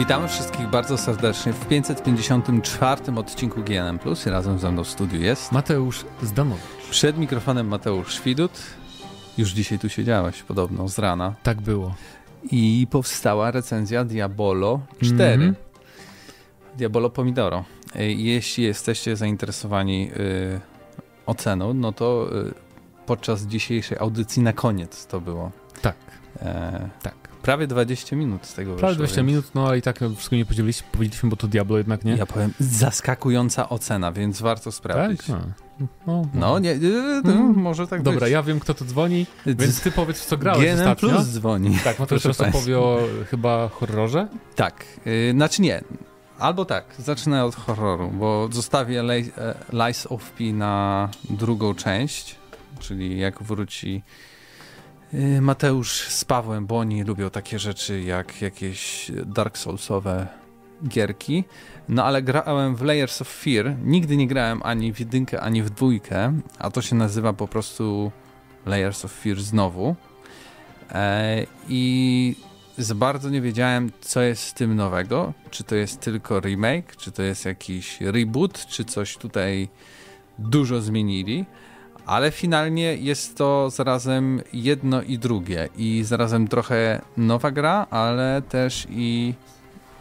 Witamy wszystkich bardzo serdecznie w 554 odcinku GNM+. Razem ze mną w studiu jest Mateusz Zdanowicz. Przed mikrofonem Mateusz Świdut. Już dzisiaj tu siedziałeś podobno z rana. Tak było. I powstała recenzja Diabolo 4. Mm -hmm. Diabolo Pomidoro. E, jeśli jesteście zainteresowani y, oceną, no to y, podczas dzisiejszej audycji na koniec to było. Tak. E, tak. Prawie 20 minut z tego Prawie 20 więc... minut, no ale i tak wszystko nie podzieliliśmy, powiedzieliśmy, bo to Diablo jednak, nie? Ja powiem, zaskakująca ocena, więc warto sprawdzić. Tak? No, no, no nie, hmm. może tak Dobra, być. ja wiem, kto to dzwoni, więc ty powiedz, co grałeś GNM ostatnio. Plus dzwoni. Tak, no to teraz opowie o chyba horrorze? Tak, yy, znaczy nie, Albo tak, zacznę od horroru, bo zostawię e, Lies of P na drugą część, czyli jak wróci Mateusz z Pawłem, bo oni lubią takie rzeczy jak jakieś Dark Soulsowe gierki. No ale grałem w Layers of Fear. Nigdy nie grałem ani w jedynkę, ani w dwójkę, a to się nazywa po prostu Layers of Fear znowu. E, I za bardzo nie wiedziałem, co jest z tym nowego. Czy to jest tylko remake, czy to jest jakiś reboot, czy coś tutaj dużo zmienili. Ale finalnie jest to zarazem jedno i drugie. I zarazem trochę nowa gra, ale też i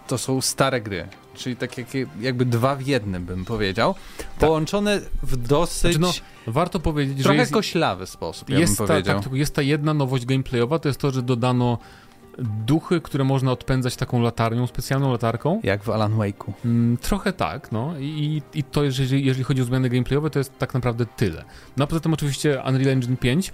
to są stare gry. Czyli tak jak, jakby dwa w jednym bym powiedział. Tak. Połączone w dosyć. Znaczy no, warto powiedzieć, trochę że. Jest, koślawy sposób. Jest, ja bym ta, tak, jest ta jedna nowość gameplayowa, to jest to, że dodano duchy, które można odpędzać taką latarnią, specjalną latarką. Jak w Alan Wake'u. Mm, trochę tak, no. I, i to, jeżeli, jeżeli chodzi o zmiany gameplayowe, to jest tak naprawdę tyle. No a poza tym oczywiście Unreal Engine 5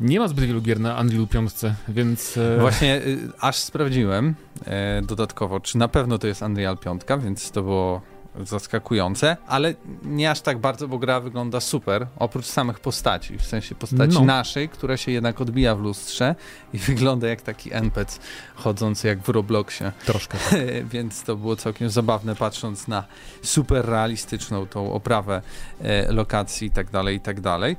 nie ma zbyt wielu gier na Unreal 5, więc... E... Właśnie y, aż sprawdziłem e, dodatkowo, czy na pewno to jest Unreal 5, więc to było zaskakujące, ale nie aż tak bardzo, bo gra wygląda super, oprócz samych postaci, w sensie postaci no. naszej, która się jednak odbija w lustrze i wygląda jak taki NPC chodzący jak w Robloxie. Troszkę. Więc to było całkiem zabawne, patrząc na super realistyczną tą oprawę e, lokacji i tak dalej, i tak dalej.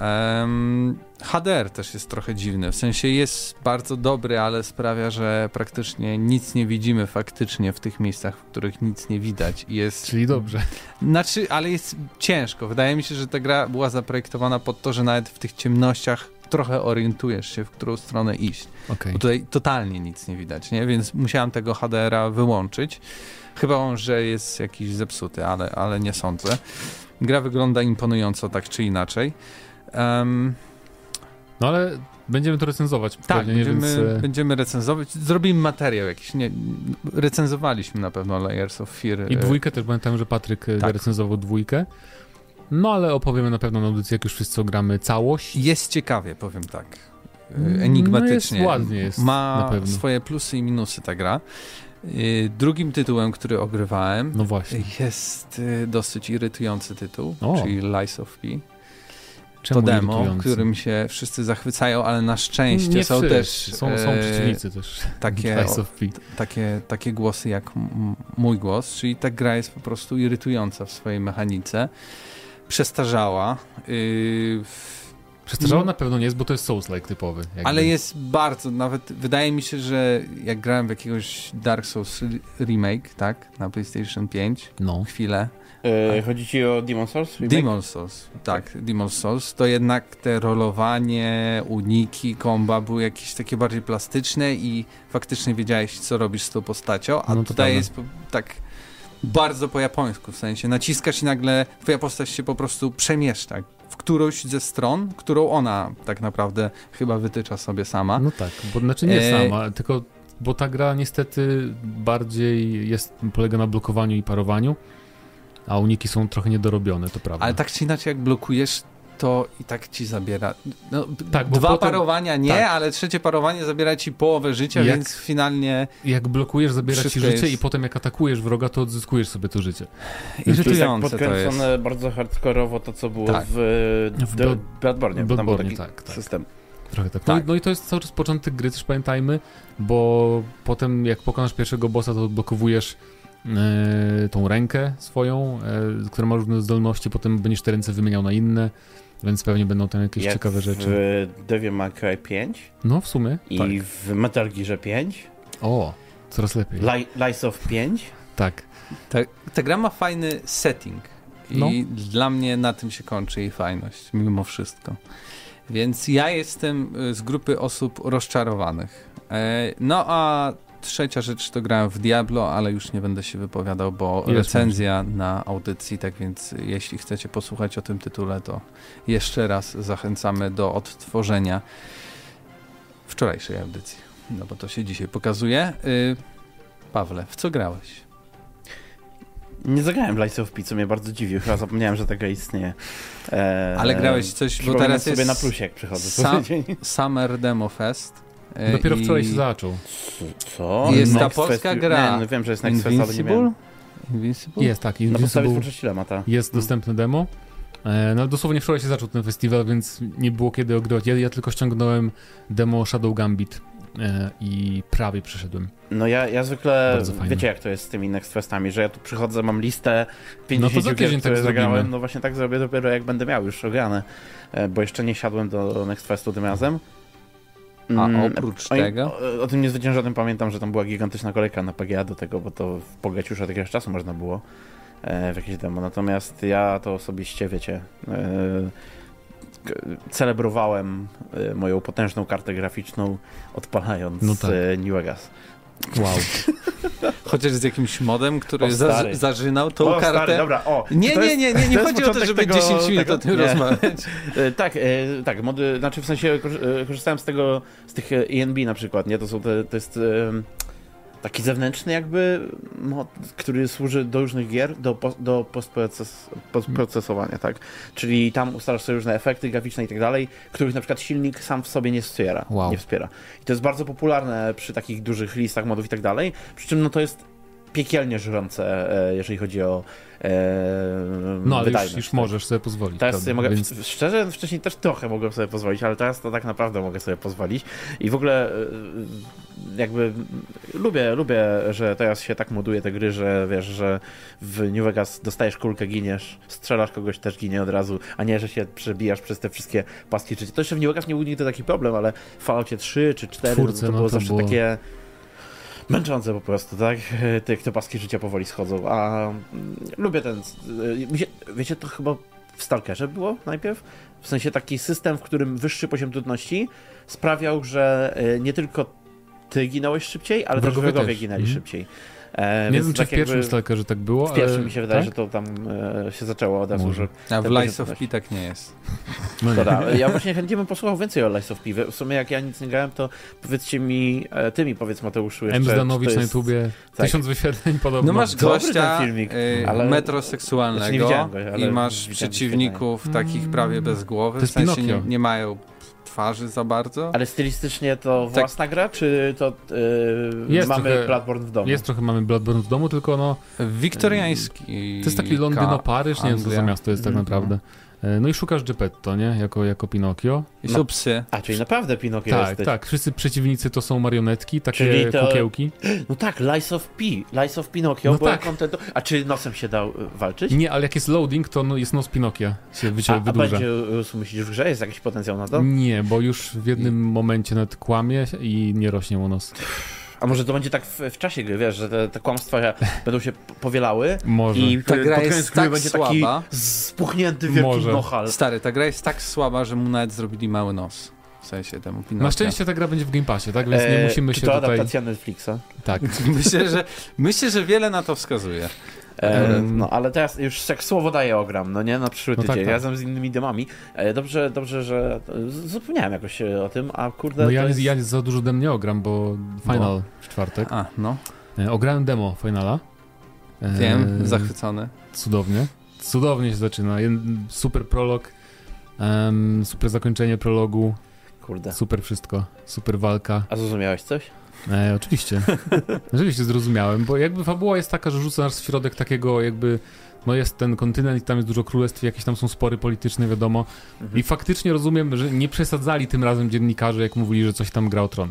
Um, HDR też jest trochę dziwny, w sensie jest bardzo dobry, ale sprawia, że praktycznie nic nie widzimy faktycznie w tych miejscach, w których nic nie widać. Jest... Czyli dobrze. Znaczy, ale jest ciężko. Wydaje mi się, że ta gra była zaprojektowana pod to, że nawet w tych ciemnościach trochę orientujesz się, w którą stronę iść. Okay. Bo tutaj totalnie nic nie widać, nie? Więc musiałem tego HDR-a wyłączyć. Chyba on, że jest jakiś zepsuty, ale, ale nie sądzę. Gra wygląda imponująco tak czy inaczej. Um, no ale będziemy to recenzować. Tak, pewnie, będziemy, więc... E, będziemy recenzować. Zrobimy materiał jakiś. Nie, recenzowaliśmy na pewno Layers of Fear. I dwójkę też pamiętam, że Patryk e, tak. recenzował dwójkę. No ale opowiemy na pewno na audycji, jak już wszyscy ogramy całość. Jest ciekawie, powiem tak. E, enigmatycznie. No jest ładnie jest, Ma swoje plusy i minusy ta gra. Drugim tytułem, który ogrywałem, no jest dosyć irytujący tytuł, o. czyli Lies of P. Czemu to demo, którym się wszyscy zachwycają, ale na szczęście Nie są też. Są, są e, przeciwnicy też. Takie, o, takie, takie głosy jak mój głos, czyli ta gra jest po prostu irytująca w swojej mechanice. Przestarzała. Yy, Przestarzała no, na pewno nie jest, bo to jest Souls-like typowy. Jakby. Ale jest bardzo, nawet wydaje mi się, że jak grałem w jakiegoś Dark Souls remake, tak, na PlayStation 5, no. chwilę, E, chodzi ci o Demon Souls? Remake? Demon Souls, tak, Demon Souls. To jednak te rolowanie, uniki, komba były jakieś takie bardziej plastyczne i faktycznie wiedziałeś, co robisz z tą postacią, a no tutaj jest tak bardzo po japońsku, w sensie naciskasz i nagle twoja postać się po prostu przemieszcza w którąś ze stron, którą ona tak naprawdę chyba wytycza sobie sama. No tak, bo znaczy nie e... sama, tylko bo ta gra niestety bardziej jest, polega na blokowaniu i parowaniu a uniki są trochę niedorobione, to prawda. Ale tak czy inaczej, jak blokujesz, to i tak ci zabiera. No, tak, dwa potem, parowania nie, tak. ale trzecie parowanie zabiera ci połowę życia, jak, więc finalnie. Jak blokujesz, zabiera ci życie jest... i potem jak atakujesz wroga, to odzyskujesz sobie to życie. Irytujące to jest. Tak podkręcone jest. bardzo hardkorowo to, co było tak. w, w Blood, Bloodborne. Bloodborne tak, tak. System. Trochę tak. No, tak. No, i to jest cały czas początek gry, też pamiętajmy, bo potem jak pokonasz pierwszego bossa, to odblokowujesz tą rękę swoją, e, która ma różne zdolności, potem będziesz te ręce wymieniał na inne, więc pewnie będą tam jakieś Jak ciekawe rzeczy. w Devil May Cry 5. No, w sumie. I tak. w Metal Gearze 5. O, Coraz lepiej. Lies of 5? Tak. Ta, ta gra ma fajny setting i no. dla mnie na tym się kończy jej fajność, mimo wszystko. Więc ja jestem y, z grupy osób rozczarowanych. E, no a trzecia rzecz to grałem w Diablo, ale już nie będę się wypowiadał, bo Ile recenzja na audycji, tak więc jeśli chcecie posłuchać o tym tytule, to jeszcze raz zachęcamy do odtworzenia wczorajszej audycji. No bo to się dzisiaj pokazuje. Y, Pawle, w co grałeś? Nie zagrałem w Lights of P, co mnie bardzo dziwi. Chyba zapomniałem, że taka istnieje. Eee, Ale grałeś coś, bo teraz sobie jest na plusie, jak przychodzę. Sam, Summer Demo Fest. E, Dopiero i... wczoraj się zaczął. Co? Jest ta polska gra. Nie, no wiem, że jest Next Fest, ale nie wiem. Invincible? Jest, tak. Invincible jest dostępny demo. E, no dosłownie wczoraj się zaczął ten festiwal, więc nie było kiedy ogrywać. Ja, ja tylko ściągnąłem demo Shadow Gambit e, i prawie przeszedłem. No ja, ja zwykle, wiecie jak to jest z tymi Next Festami, że ja tu przychodzę, mam listę 50 no to gier, które tak zagrałem, no właśnie tak zrobię dopiero jak będę miał już ograne, bo jeszcze nie siadłem do Next Festu tym razem. A mm, oprócz o, tego? O, o, tym niezwyciężonym pamiętam, że tam była gigantyczna kolejka na PGA do tego, bo to w od jakiegoś czasu można było e, w jakieś demo. Natomiast ja to osobiście, wiecie, e, celebrowałem e, moją potężną kartę graficzną odpalając no tak. E, New Vegas. Wow. Chociaż z jakimś modem, który o, za, zażynał tą o, kartę. Stary, dobra, o. Nie, nie, nie, nie, nie chodzi o to, żeby tego, 10 minut tego, o tym nie. rozmawiać. E, tak, e, tak, mody, znaczy w sensie korzystałem z tego, z tych ENB na przykład, nie? To są te, to jest taki zewnętrzny jakby mod, który służy do różnych gier, do, do postproces, postprocesowania, tak? Czyli tam ustalasz sobie różne efekty graficzne i tak dalej, których na przykład silnik sam w sobie nie wspiera. Wow. Nie wspiera. I to jest bardzo popularne przy takich dużych listach modów i tak dalej, przy czym no to jest piekielnie żrące, e, jeżeli chodzi o e, No, ale już, już tak. możesz sobie pozwolić. Teraz sobie mogę, Więc... szczerze, wcześniej też trochę mogłem sobie pozwolić, ale teraz to tak naprawdę mogę sobie pozwolić. I w ogóle e, jakby lubię, lubię, że teraz się tak moduje te gry, że wiesz, że w New Vegas dostajesz kulkę, giniesz, strzelasz kogoś, też ginie od razu, a nie, że się przebijasz przez te wszystkie paski. To jeszcze w New Vegas nie był nigdy taki problem, ale w Falloutie 3 czy 4 Twórcy, to, to no, było to zawsze było... takie męczące po prostu, tak? Te, te paski życia powoli schodzą, a mm, lubię ten... Wiecie, to chyba w Stalkerze było najpierw? W sensie taki system, w którym wyższy poziom trudności sprawiał, że e, nie tylko ty ginąłeś szybciej, ale wrogowie też wrogowie też. ginęli mm. szybciej. E, nie wiem, czy tak w pierwszym Stalkerze tak było, W pierwszym mi się wydaje, tak? że to tam e, się zaczęło od razu. Że A w Lies of P tak nie jest. No nie. Ja właśnie chętnie bym posłuchał więcej o Lies of P. W sumie jak ja nic nie grałem, to powiedzcie mi, e, ty mi powiedz Mateuszu jeszcze. M. Zdanowicz jest... na YouTubie, tak. tysiąc wyświetleń podobno. No masz gościa filmik, y, ale... metroseksualnego znaczy go, i masz przeciwników takich prawie bez głowy, w sensie nie, nie mają twarzy za bardzo. Ale stylistycznie to tak. własna gra, czy to yy, mamy trochę, Bloodborne w domu? Jest trochę mamy Bloodborne w domu, tylko no... Wiktoriański. To jest taki Londyno-Paryż, nie wiem co za miasto jest tak mhm. naprawdę. E, no i szukasz Geppetto, nie? Jako, jako Pinokio. I są psy. A, czyli naprawdę Pinokio Tak, jesteś. tak. Wszyscy przeciwnicy to są marionetki, takie to... kukiełki. No tak, Lies of P. Lies of Pinokio, no bo tak. Content... A czy nosem się dał y, walczyć? Nie, ale jak jest loading, to no jest nos Pinokia się wyciąga, wydłuża. A będzie, y, myślisz, w grze jest jakiś potencjał na to? Nie, bo już w jednym momencie nawet kłamie i nie rośnie mu nos. A może to będzie tak w, w czasie gry, wiesz, że te, te kłamstwa będą się powielały może. i ta gra jest tak będzie słaba. taki spuchnięty wielki może. nohal. Stary, ta gra jest tak słaba, że mu nawet zrobili mały nos. W sensie temu Pinokia. Na szczęście ta gra będzie w Game Passie, tak? Więc nie eee, musimy się to tutaj... adaptacja Netflixa? Tak. myślę, że, myślę, że wiele na to wskazuje. No, ale teraz już jak słowo daję ogram, no nie, na przyszły no tydzień, tak, tak. razem z innymi demami. E, dobrze, dobrze, że zapomniałem jakoś o tym, a kurde... No ja, jest... ja za dużo dem nie ogram, bo final bo... w czwartek. A, no. E, ograłem demo finala. Wiem, e... zachwycony. Cudownie. Cudownie się zaczyna. Super prolog, super zakończenie prologu. Kurde. Super wszystko, super walka. A zrozumiałeś coś? E, oczywiście. oczywiście zrozumiałem, bo jakby fabuła jest taka, że rzuca nas w środek takiego jakby no jest ten kontynent i tam jest dużo królestw, jakieś tam są spory polityczne, wiadomo. Mhm. I faktycznie rozumiem, że nie przesadzali tym razem dziennikarze, jak mówili, że coś tam gra o tron.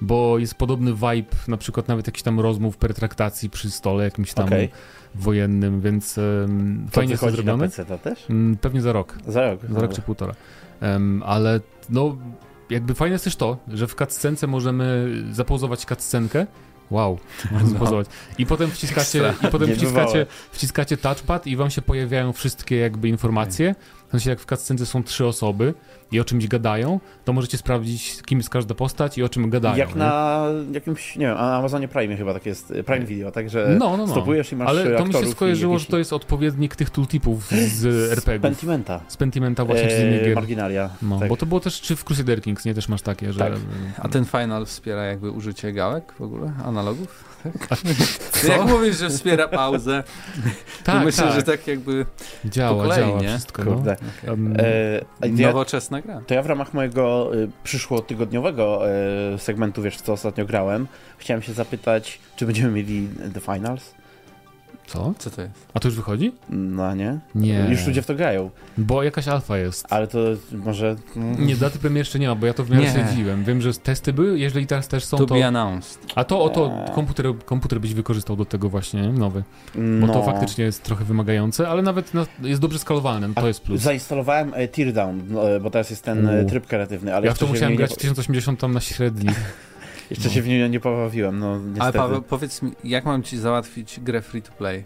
Bo jest podobny vibe, na przykład nawet jakiś tam rozmów, pertraktacji przy stole jakimś tam okay. wojennym, więc um, fajnie jest zrobione. Na PC też? Mm, pewnie za rok. Za rok. Za rok czy półtora. Um, ale no jakby fajne jest też to, że w cutscence możemy zapauzować cutscenkę Wow, No. pozować. I potem wciskacie, i potem wciskacie, wciskacie touchpad i wam się pojawiają wszystkie jakby informacje. W sensie jak w cutscence są trzy osoby i o czymś gadają, to możecie sprawdzić, kim jest każda postać i o czym gadają. Jak nie? na jakimś, nie wiem, na Amazonie Prime chyba tak jest, Prime Video, także No, no, no. stopujesz i masz Ale to mi się skojarzyło, jakieś- że to jest odpowiednik tych tooltipów z RPG-ów. Pentimenta. Z Pentimenta właśnie, czy z innych E, gier. Marginalia. No, tak. bo to było też, czy w Crusader Kings, nie? Też masz takie, że... Tak. A ten final wspiera jakby użycie gałek w ogóle, analogów? Co? Jak mówisz, że wspiera pauzę, Tak, to myślę, tak. że tak jakby Działa, kolei, działa nie? wszystko, no. Kurde. Um, E, a ja, nowoczesna gra. to ja w ramach mojego y, przyszłotygodniowego y, segmentu, wiesz, w co ostatnio grałem, chciałem się zapytać, czy będziemy mieli The Finals? Co? Co to jest? A to już wychodzi? No nie? Nie. Już ludzie w to grają, Bo jakaś alfa jest. ale to może... Nie, daty premiery jeszcze nie ma, bo ja to w miarę Nie. śledziłem. Wiem, że testy były, jeżeli teraz też są, To to... be announced. A to oto Eee. komputer, komputer byś wykorzystał do tego właśnie, nie? nowy. Bo No. to faktycznie jest trochę wymagające, ale nawet no, jest dobrze skalowalne, no, to jest plus. Zainstalowałem e, Teardown, no, e, bo teraz jest ten e, U. tryb kreatywny, ale Ja w to musiałem grać nie, w 1080 tam na średni. jeszcze się w nim nie pobawiłem, no niestety. Ale Paweł, powiedz mi, jak mam ci załatwić grę free to play?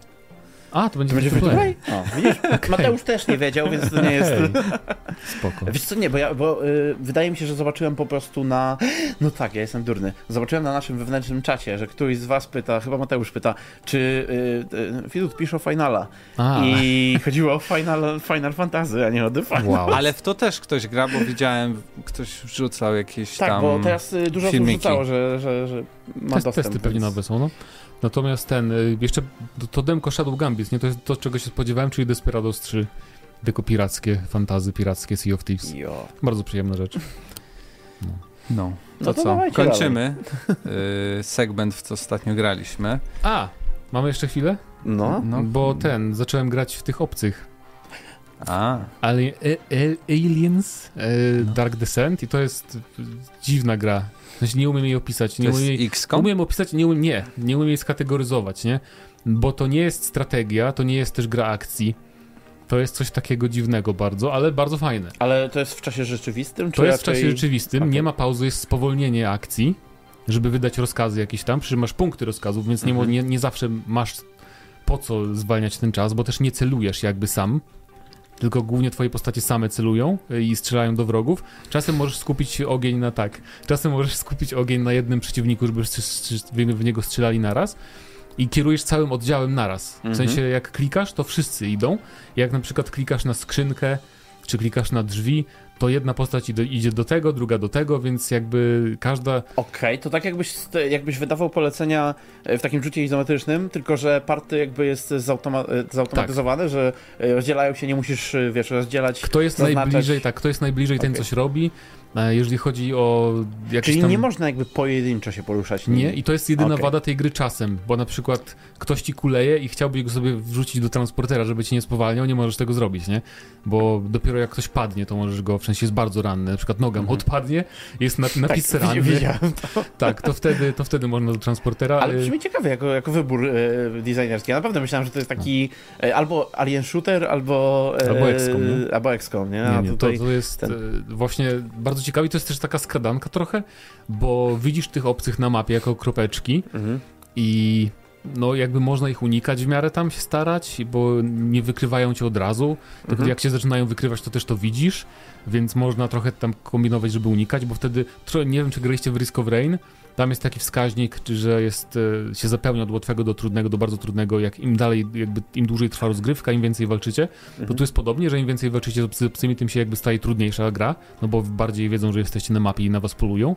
A, to będzie, to będzie free to play. play? O, widzisz? Mateusz też nie wiedział, więc to nie jest... Spoko. Wiesz co, nie, bo, ja, bo y, wydaje mi się, że zobaczyłem po prostu na... No tak, ja jestem durny. Zobaczyłem na naszym wewnętrznym czacie, że któryś z was pyta, chyba Mateusz pyta, czy y, y, Filip pisze o Finala. A, I chodziło o Final, Final Fantasy, a nie o The Final. wow. Ale w to też ktoś gra, bo widziałem, ktoś wrzucał jakieś Tak, tam... bo teraz y, dużo osób filmiki. rzucało, że, że, że ma Test, dostęp. testy pewnie więc- nowe są, no. Natomiast ten, y, jeszcze to, demko Shadow Gambit, nie? To jest to, czego się spodziewałem, czyli Desperados 3. Tylko pirackie, fantazy pirackie, Sea of Thieves. Jo. Bardzo przyjemna rzecz. No, to, No to co? Kończymy y, segment, w co ostatnio graliśmy. A! Mamy jeszcze chwilę? No. No. Bo ten, zacząłem grać w tych obcych. A, Ale e, e, Aliens e, No. Dark Descent i to jest e, dziwna gra. Znaczy nie umiem jej opisać. to Nie jest umiem jej, umiem opisać, nie umiem, nie, nie umiem jej skategoryzować, nie? Bo to nie jest strategia, to nie jest też gra akcji. To jest coś takiego dziwnego bardzo, ale bardzo fajne. Ale to jest w czasie rzeczywistym? To jest w czasie rzeczywistym, Okej. nie ma pauzy, jest spowolnienie akcji, żeby wydać rozkazy jakieś tam, przy czym masz punkty rozkazów, więc nie, mo- Mhm. nie, nie zawsze masz po co zwalniać ten czas, bo też nie celujesz jakby sam, tylko głównie twoje postacie same celują y, i strzelają do wrogów. Czasem możesz skupić ogień na tak, czasem możesz skupić ogień na jednym przeciwniku, żeby w niego strzelali naraz. I kierujesz całym oddziałem naraz. W Mhm. sensie, jak klikasz, to wszyscy idą. Jak na przykład klikasz na skrzynkę, czy klikasz na drzwi, to jedna postać idzie, do tego, druga do tego, więc jakby każda. Okej, to tak jakbyś, jakbyś wydawał polecenia e, w takim rzucie izometrycznym, tylko że party jakby jest zautoma- e, zautomatyzowane, że e, rozdzielają się, nie musisz, wiesz, rozdzielać. Kto jest Zaznaczać- najbliżej, tak, kto jest najbliżej, ten Okej. coś robi. E, Jeżeli chodzi o jakieś Czyli tam... nie można jakby pojedynczo się poruszać. Nie, i to jest jedyna Okej. wada tej gry czasem, bo na przykład ktoś ci kuleje i chciałby go sobie wrzucić do transportera, żeby cię nie spowalniał, nie możesz tego zrobić, nie? Bo dopiero jak ktoś padnie, to możesz go, w sensie jest bardzo ranny, na przykład noga mu Mhm. odpadnie, jest na, napis tak, ranny, widziałem. tak, to wtedy, to wtedy można do transportera. Ale y, brzmi ciekawe jako, jako wybór e, designerski. Ja naprawdę myślałem, że to jest taki e, albo Alien Shooter, albo... E, Albo XCOM, nie? Albo XCOM, nie? Nie, nie, tutaj... to, to jest ten- e, właśnie bardzo ciekawe i to jest też taka skradanka trochę, bo widzisz tych obcych na mapie jako kropeczki Mhm. i no jakby można ich unikać w miarę tam się starać, bo nie wykrywają cię od razu, tylko Mhm. jak się zaczynają wykrywać, to też to widzisz, więc można trochę tam kombinować, żeby unikać, bo wtedy, nie wiem czy graliście w Risk of Rain, tam jest taki wskaźnik, że jest, e, się zapełnia od łatwego do trudnego, do bardzo trudnego, jak im dalej, jakby im dłużej trwa rozgrywka, im więcej walczycie, to Mhm. tu jest podobnie, że im więcej walczycie z obcy- obcymi, tym się jakby staje trudniejsza gra, no bo bardziej wiedzą, że jesteście na mapie i na was polują.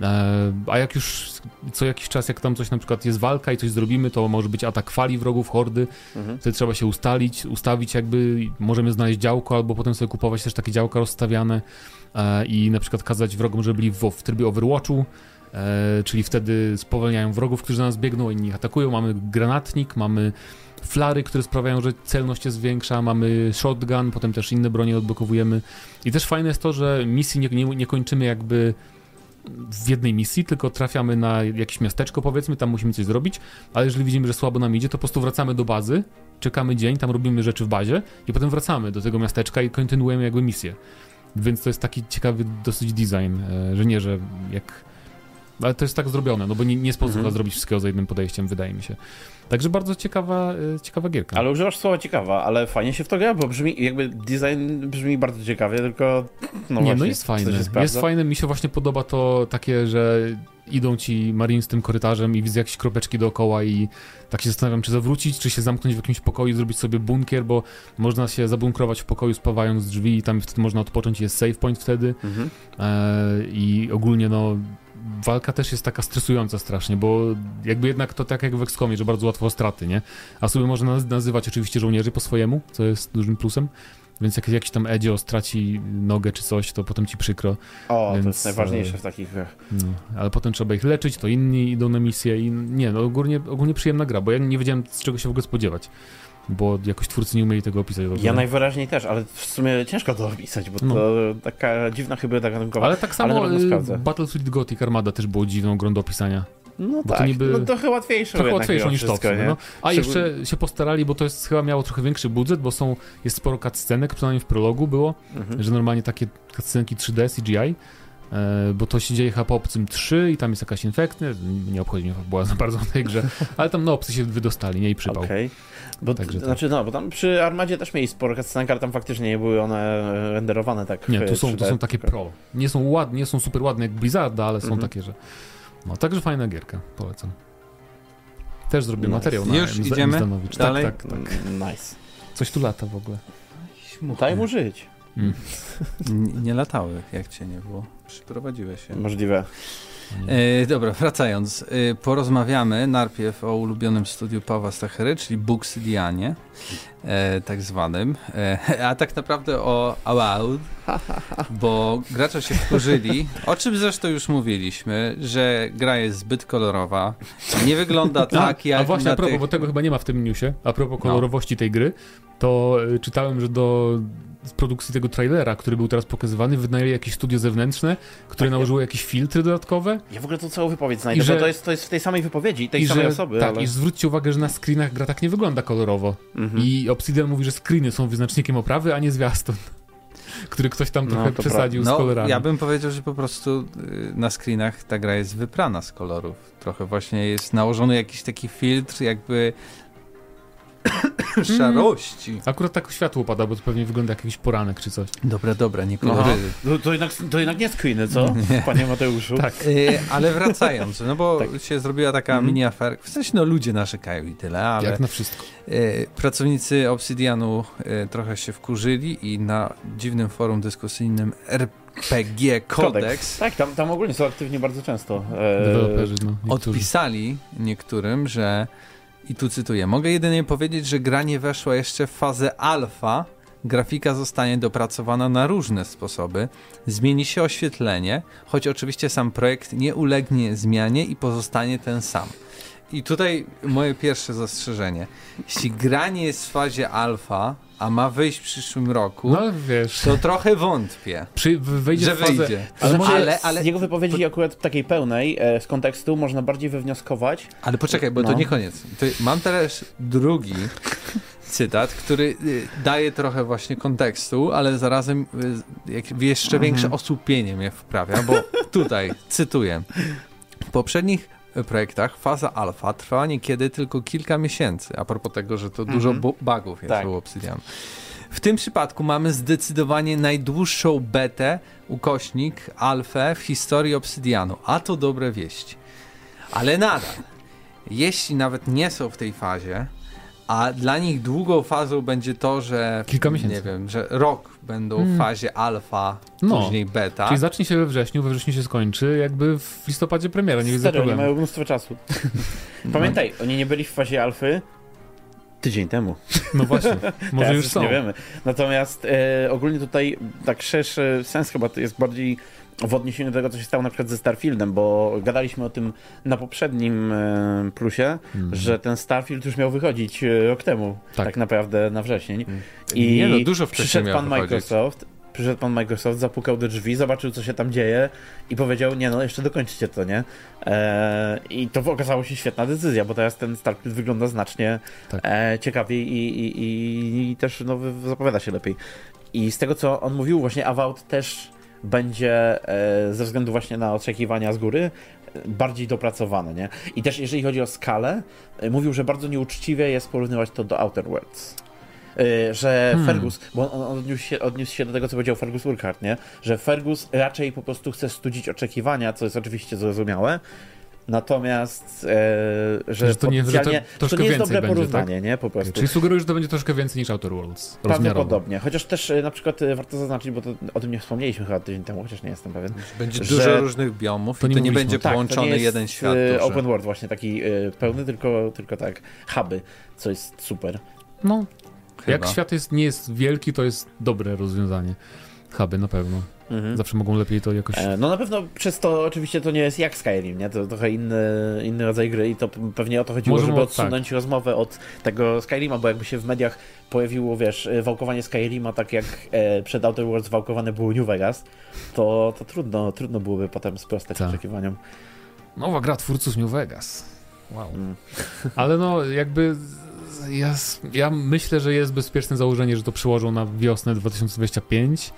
E, a jak już co jakiś czas, jak tam coś na przykład jest walka i coś zrobimy, to może być atak fali wrogów, hordy, Mhm. wtedy trzeba się ustalić, ustawić jakby, możemy znaleźć działko, albo potem sobie kupować też takie działka rozstawiane e, i na przykład kazać wrogom, żeby byli w, w trybie Overwatchu, e, czyli wtedy spowalniają wrogów, którzy na nas biegną, inni atakują, mamy granatnik, mamy flary, które sprawiają, że celność jest większa, mamy shotgun, potem też inne bronie odblokowujemy i też fajne jest to, że misji nie, nie, nie kończymy jakby w jednej misji, tylko trafiamy na jakieś miasteczko, powiedzmy, tam musimy coś zrobić, ale jeżeli widzimy, że słabo nam idzie, to po prostu wracamy do bazy, czekamy dzień, tam robimy rzeczy w bazie i potem wracamy do tego miasteczka i kontynuujemy jakby misję. Więc to jest taki ciekawy dosyć design, e, że nie, że jak Ale to jest tak zrobione, no bo nie, nie sposób Mhm. zrobić wszystkiego za jednym podejściem, wydaje mi się. Także bardzo ciekawa, y, ciekawa gierka. Ale używasz słowa ciekawa, ale fajnie się w to gra, bo brzmi, jakby design brzmi bardzo ciekawie, tylko no nie, właśnie, no jest fajne. Jest fajne, mi się właśnie podoba to takie, że idą ci Marines tym korytarzem i widzę jakieś kropeczki dookoła i tak się zastanawiam, czy zawrócić, czy się zamknąć w jakimś pokoju i zrobić sobie bunkier, bo można się zabunkrować w pokoju spawając drzwi i tam wtedy można odpocząć, jest save point wtedy Mhm. e, i ogólnie no walka też jest taka stresująca strasznie, bo jakby jednak to tak jak w XCOMie, że bardzo łatwo straty, nie? A sobie można naz- nazywać oczywiście żołnierzy po swojemu, co jest dużym plusem. Więc jak jakiś tam Edzio straci nogę czy coś, to potem ci przykro. O, to Więc, jest najważniejsze e, w takich grach. No, ale potem trzeba ich leczyć, to inni idą na misję i nie, no ogólnie, ogólnie przyjemna gra, bo ja nie wiedziałem z czego się w ogóle spodziewać. Bo jakoś twórcy nie umieli tego opisać. dobrze. Ja najwyraźniej też, ale w sumie ciężko to opisać, bo No. to taka dziwna hybryda gatunkowa. Ale tak ale samo pewno y. Battlefield Gothic Armada też było dziwną grą do opisania. No bo to tak, niby- no trochę łatwiejsze Trochę jednak łatwiejszą mimo niż to. wszystko? No. A Szczególnie- jeszcze się postarali, bo to jest chyba miało trochę większy budżet, bo są, jest sporo cutscenek, przynajmniej w prologu było, Mhm. że normalnie takie cutscenki 3D, CGI, e, bo to się dzieje chyba po Obcym 3 i tam jest jakaś infekcja, nie obchodzi mnie była za bardzo w tej grze, ale tam no obcy się wydostali, nie i przypał. Okej. Bo, Także tak. znaczy, no, bo tam przy Armadzie też mieli sporo cutscenek, ale tam faktycznie nie były one renderowane tak Nie, w tu są, 3D, to są takie pro. Nie są ładne, nie są super ładne jak Blizzarda, ale są Mhm. takie, że... No, także fajna gierka, polecam. Też zrobię Nice. materiał na Już Mz- idziemy? Mzdanowicz. Dalej? Tak, tak, tak. Nice. Coś tu lata w ogóle. Daj mu żyć. Mm. Nie latały, jak cię nie było. Przyprowadziłeś się. Możliwe. E, dobra, wracając. E, porozmawiamy najpierw o ulubionym studiu Pawła Stachery, czyli Booksidianie, e, tak zwanym, e, a tak naprawdę o Avowed, bo gracze się wkurzyli, o czym zresztą już mówiliśmy, że gra jest zbyt kolorowa, nie wygląda tak jak A właśnie na a propos, tych... bo tego chyba nie ma w tym newsie, a propos No. kolorowości tej gry, to y, czytałem, że do z produkcji tego trailera, który był teraz pokazywany, wynajęli jakieś studio zewnętrzne, które Tak, nałożyło jakieś filtry dodatkowe Ja w ogóle tu całą wypowiedź znajdę, I że- bo to jest, to jest w tej samej wypowiedzi, tej i samej że, osoby, tak, ale... i zwróćcie uwagę, że na screenach gra tak nie wygląda kolorowo. Mhm. I Obsidian mówi, że screeny są wyznacznikiem oprawy, a nie zwiastun. Który ktoś tam No, trochę to przesadził z No, kolorami. ja bym powiedział, że po prostu y, na screenach ta gra jest wyprana z kolorów. Trochę właśnie jest nałożony jakiś taki filtr jakby szarości. Akurat tak światło pada, bo to pewnie wygląda jak jakiś poranek czy coś. Dobra, dobra, nie kolory. No, to, jednak, to jednak nie screeny, co? Nie. Panie Mateuszu. Tak. Y, ale wracając, no bo Tak. się zrobiła taka Mhm. mini aferka. W sensie, no ludzie narzekają i tyle, ale Jak na wszystko. y, pracownicy Obsidianu y, trochę się wkurzyli i na dziwnym forum dyskusyjnym RPG Codex Tak, tam, tam ogólnie są aktywni bardzo często. E, Deweloperzy, no. odpisali niektórym, że i tu cytuję, mogę jedynie powiedzieć, że gra nie weszła jeszcze w fazę alfa. Grafika zostanie dopracowana na różne sposoby. Zmieni się oświetlenie, choć oczywiście sam projekt nie ulegnie zmianie i pozostanie ten sam. I tutaj moje pierwsze zastrzeżenie. Jeśli gra nie jest w fazie alfa, a ma wyjść w przyszłym roku, No wiesz, to trochę wątpię, przy, w- wejdzie że fazę, wyjdzie. Ale, Ale może- ale, ale- z jego wypowiedzi akurat takiej pełnej, e, z kontekstu, można bardziej wywnioskować. Ale poczekaj, bo to No. nie koniec. To mam teraz drugi cytat, który y, daje trochę właśnie kontekstu, ale zarazem jak jeszcze Mhm. większe osłupienie mnie wprawia, bo tutaj cytuję. W poprzednich projektach faza alfa trwała niekiedy tylko kilka miesięcy, a propos tego, że to dużo Mhm. bu- bugów jest Tak. u Obsidian. W tym przypadku mamy zdecydowanie najdłuższą betę, ukośnik, alfę w historii Obsidianu, a to dobre wieści. Ale nadal, jeśli nawet nie są w tej fazie, a dla nich długą fazą będzie to, że Kilka miesięcy. nie wiem, że rok będą w Hmm. fazie alfa, No. później beta. Czyli zacznie się we wrześniu, we wrześniu się skończy, jakby w listopadzie premiera, nie widzę problemu. mają mnóstwo czasu. Pamiętaj, oni nie byli w fazie alfy tydzień temu. No właśnie, może już są. nie wiemy. Natomiast e, ogólnie tutaj tak szerszy sens chyba to jest bardziej w odniesieniu do tego, co się stało na przykład ze Starfieldem, bo gadaliśmy o tym na poprzednim e, plusie, Mhm. że ten Starfield już miał wychodzić e, rok temu, tak, Tak. naprawdę na wrzesień. I nie no, dużo wcześniej przyszedł pan wychodzić. Microsoft, przyszedł pan Microsoft, zapukał do drzwi, zobaczył co się tam dzieje i powiedział, nie no, jeszcze dokończcie to, nie? E, I to okazało się świetna decyzja, bo teraz ten Starfield wygląda znacznie Tak. e, ciekawiej i, i, i, i też no, zapowiada się lepiej. I z tego co on mówił, właśnie Avowed też będzie e, ze względu właśnie na oczekiwania z góry bardziej dopracowane, nie? I też jeżeli chodzi o skalę, y, mówił, że bardzo nieuczciwie jest porównywać to do Outer Worlds. Y, Że Hmm. Fergus, bo on on odniósł się, odniósł się do tego, co powiedział Fergus Urquhart, nie? Że Fergus raczej po prostu chce studzić oczekiwania, co jest oczywiście zrozumiałe, natomiast e, że, Że to nie- że to to nie jest dobre będzie, tak? porównanie, nie? Po prostu. Czyli sugerujesz, że to będzie troszkę więcej niż Outer Worlds. Prawdopodobnie. Chociaż też e, na przykład e, warto zaznaczyć, bo to, o tym nie wspomnieliśmy chyba tydzień temu, chociaż nie jestem pewien. Będzie Że- dużo różnych biomów To i nie to nie będzie. Tak, połączony nie jeden świat. e, duży. Open world właśnie taki pełny, tylko, tylko tak, huby, co jest super. No, Chyba. jak świat jest, nie jest wielki, to jest dobre rozwiązanie. Huby na pewno. Mhm. Zawsze mogą lepiej to jakoś... E, No na pewno przez to oczywiście to nie jest jak Skyrim, nie? To trochę inny, inny rodzaj gry i to pewnie o to chodziło, Może żeby odsunąć rozmowę od tego Skyrima, bo jakby się w mediach pojawiło, wiesz, e, wałkowanie Skyrima tak jak e, przed Outer Worlds wałkowane było New Vegas, to, to trudno, trudno byłoby potem sprostać Tak. oczekiwaniom. Nowa gra twórców New Vegas. Wow. Mm. Ale no, jakby ja, ja myślę, że jest bezpieczne założenie, że to przyłożą na wiosnę 2025,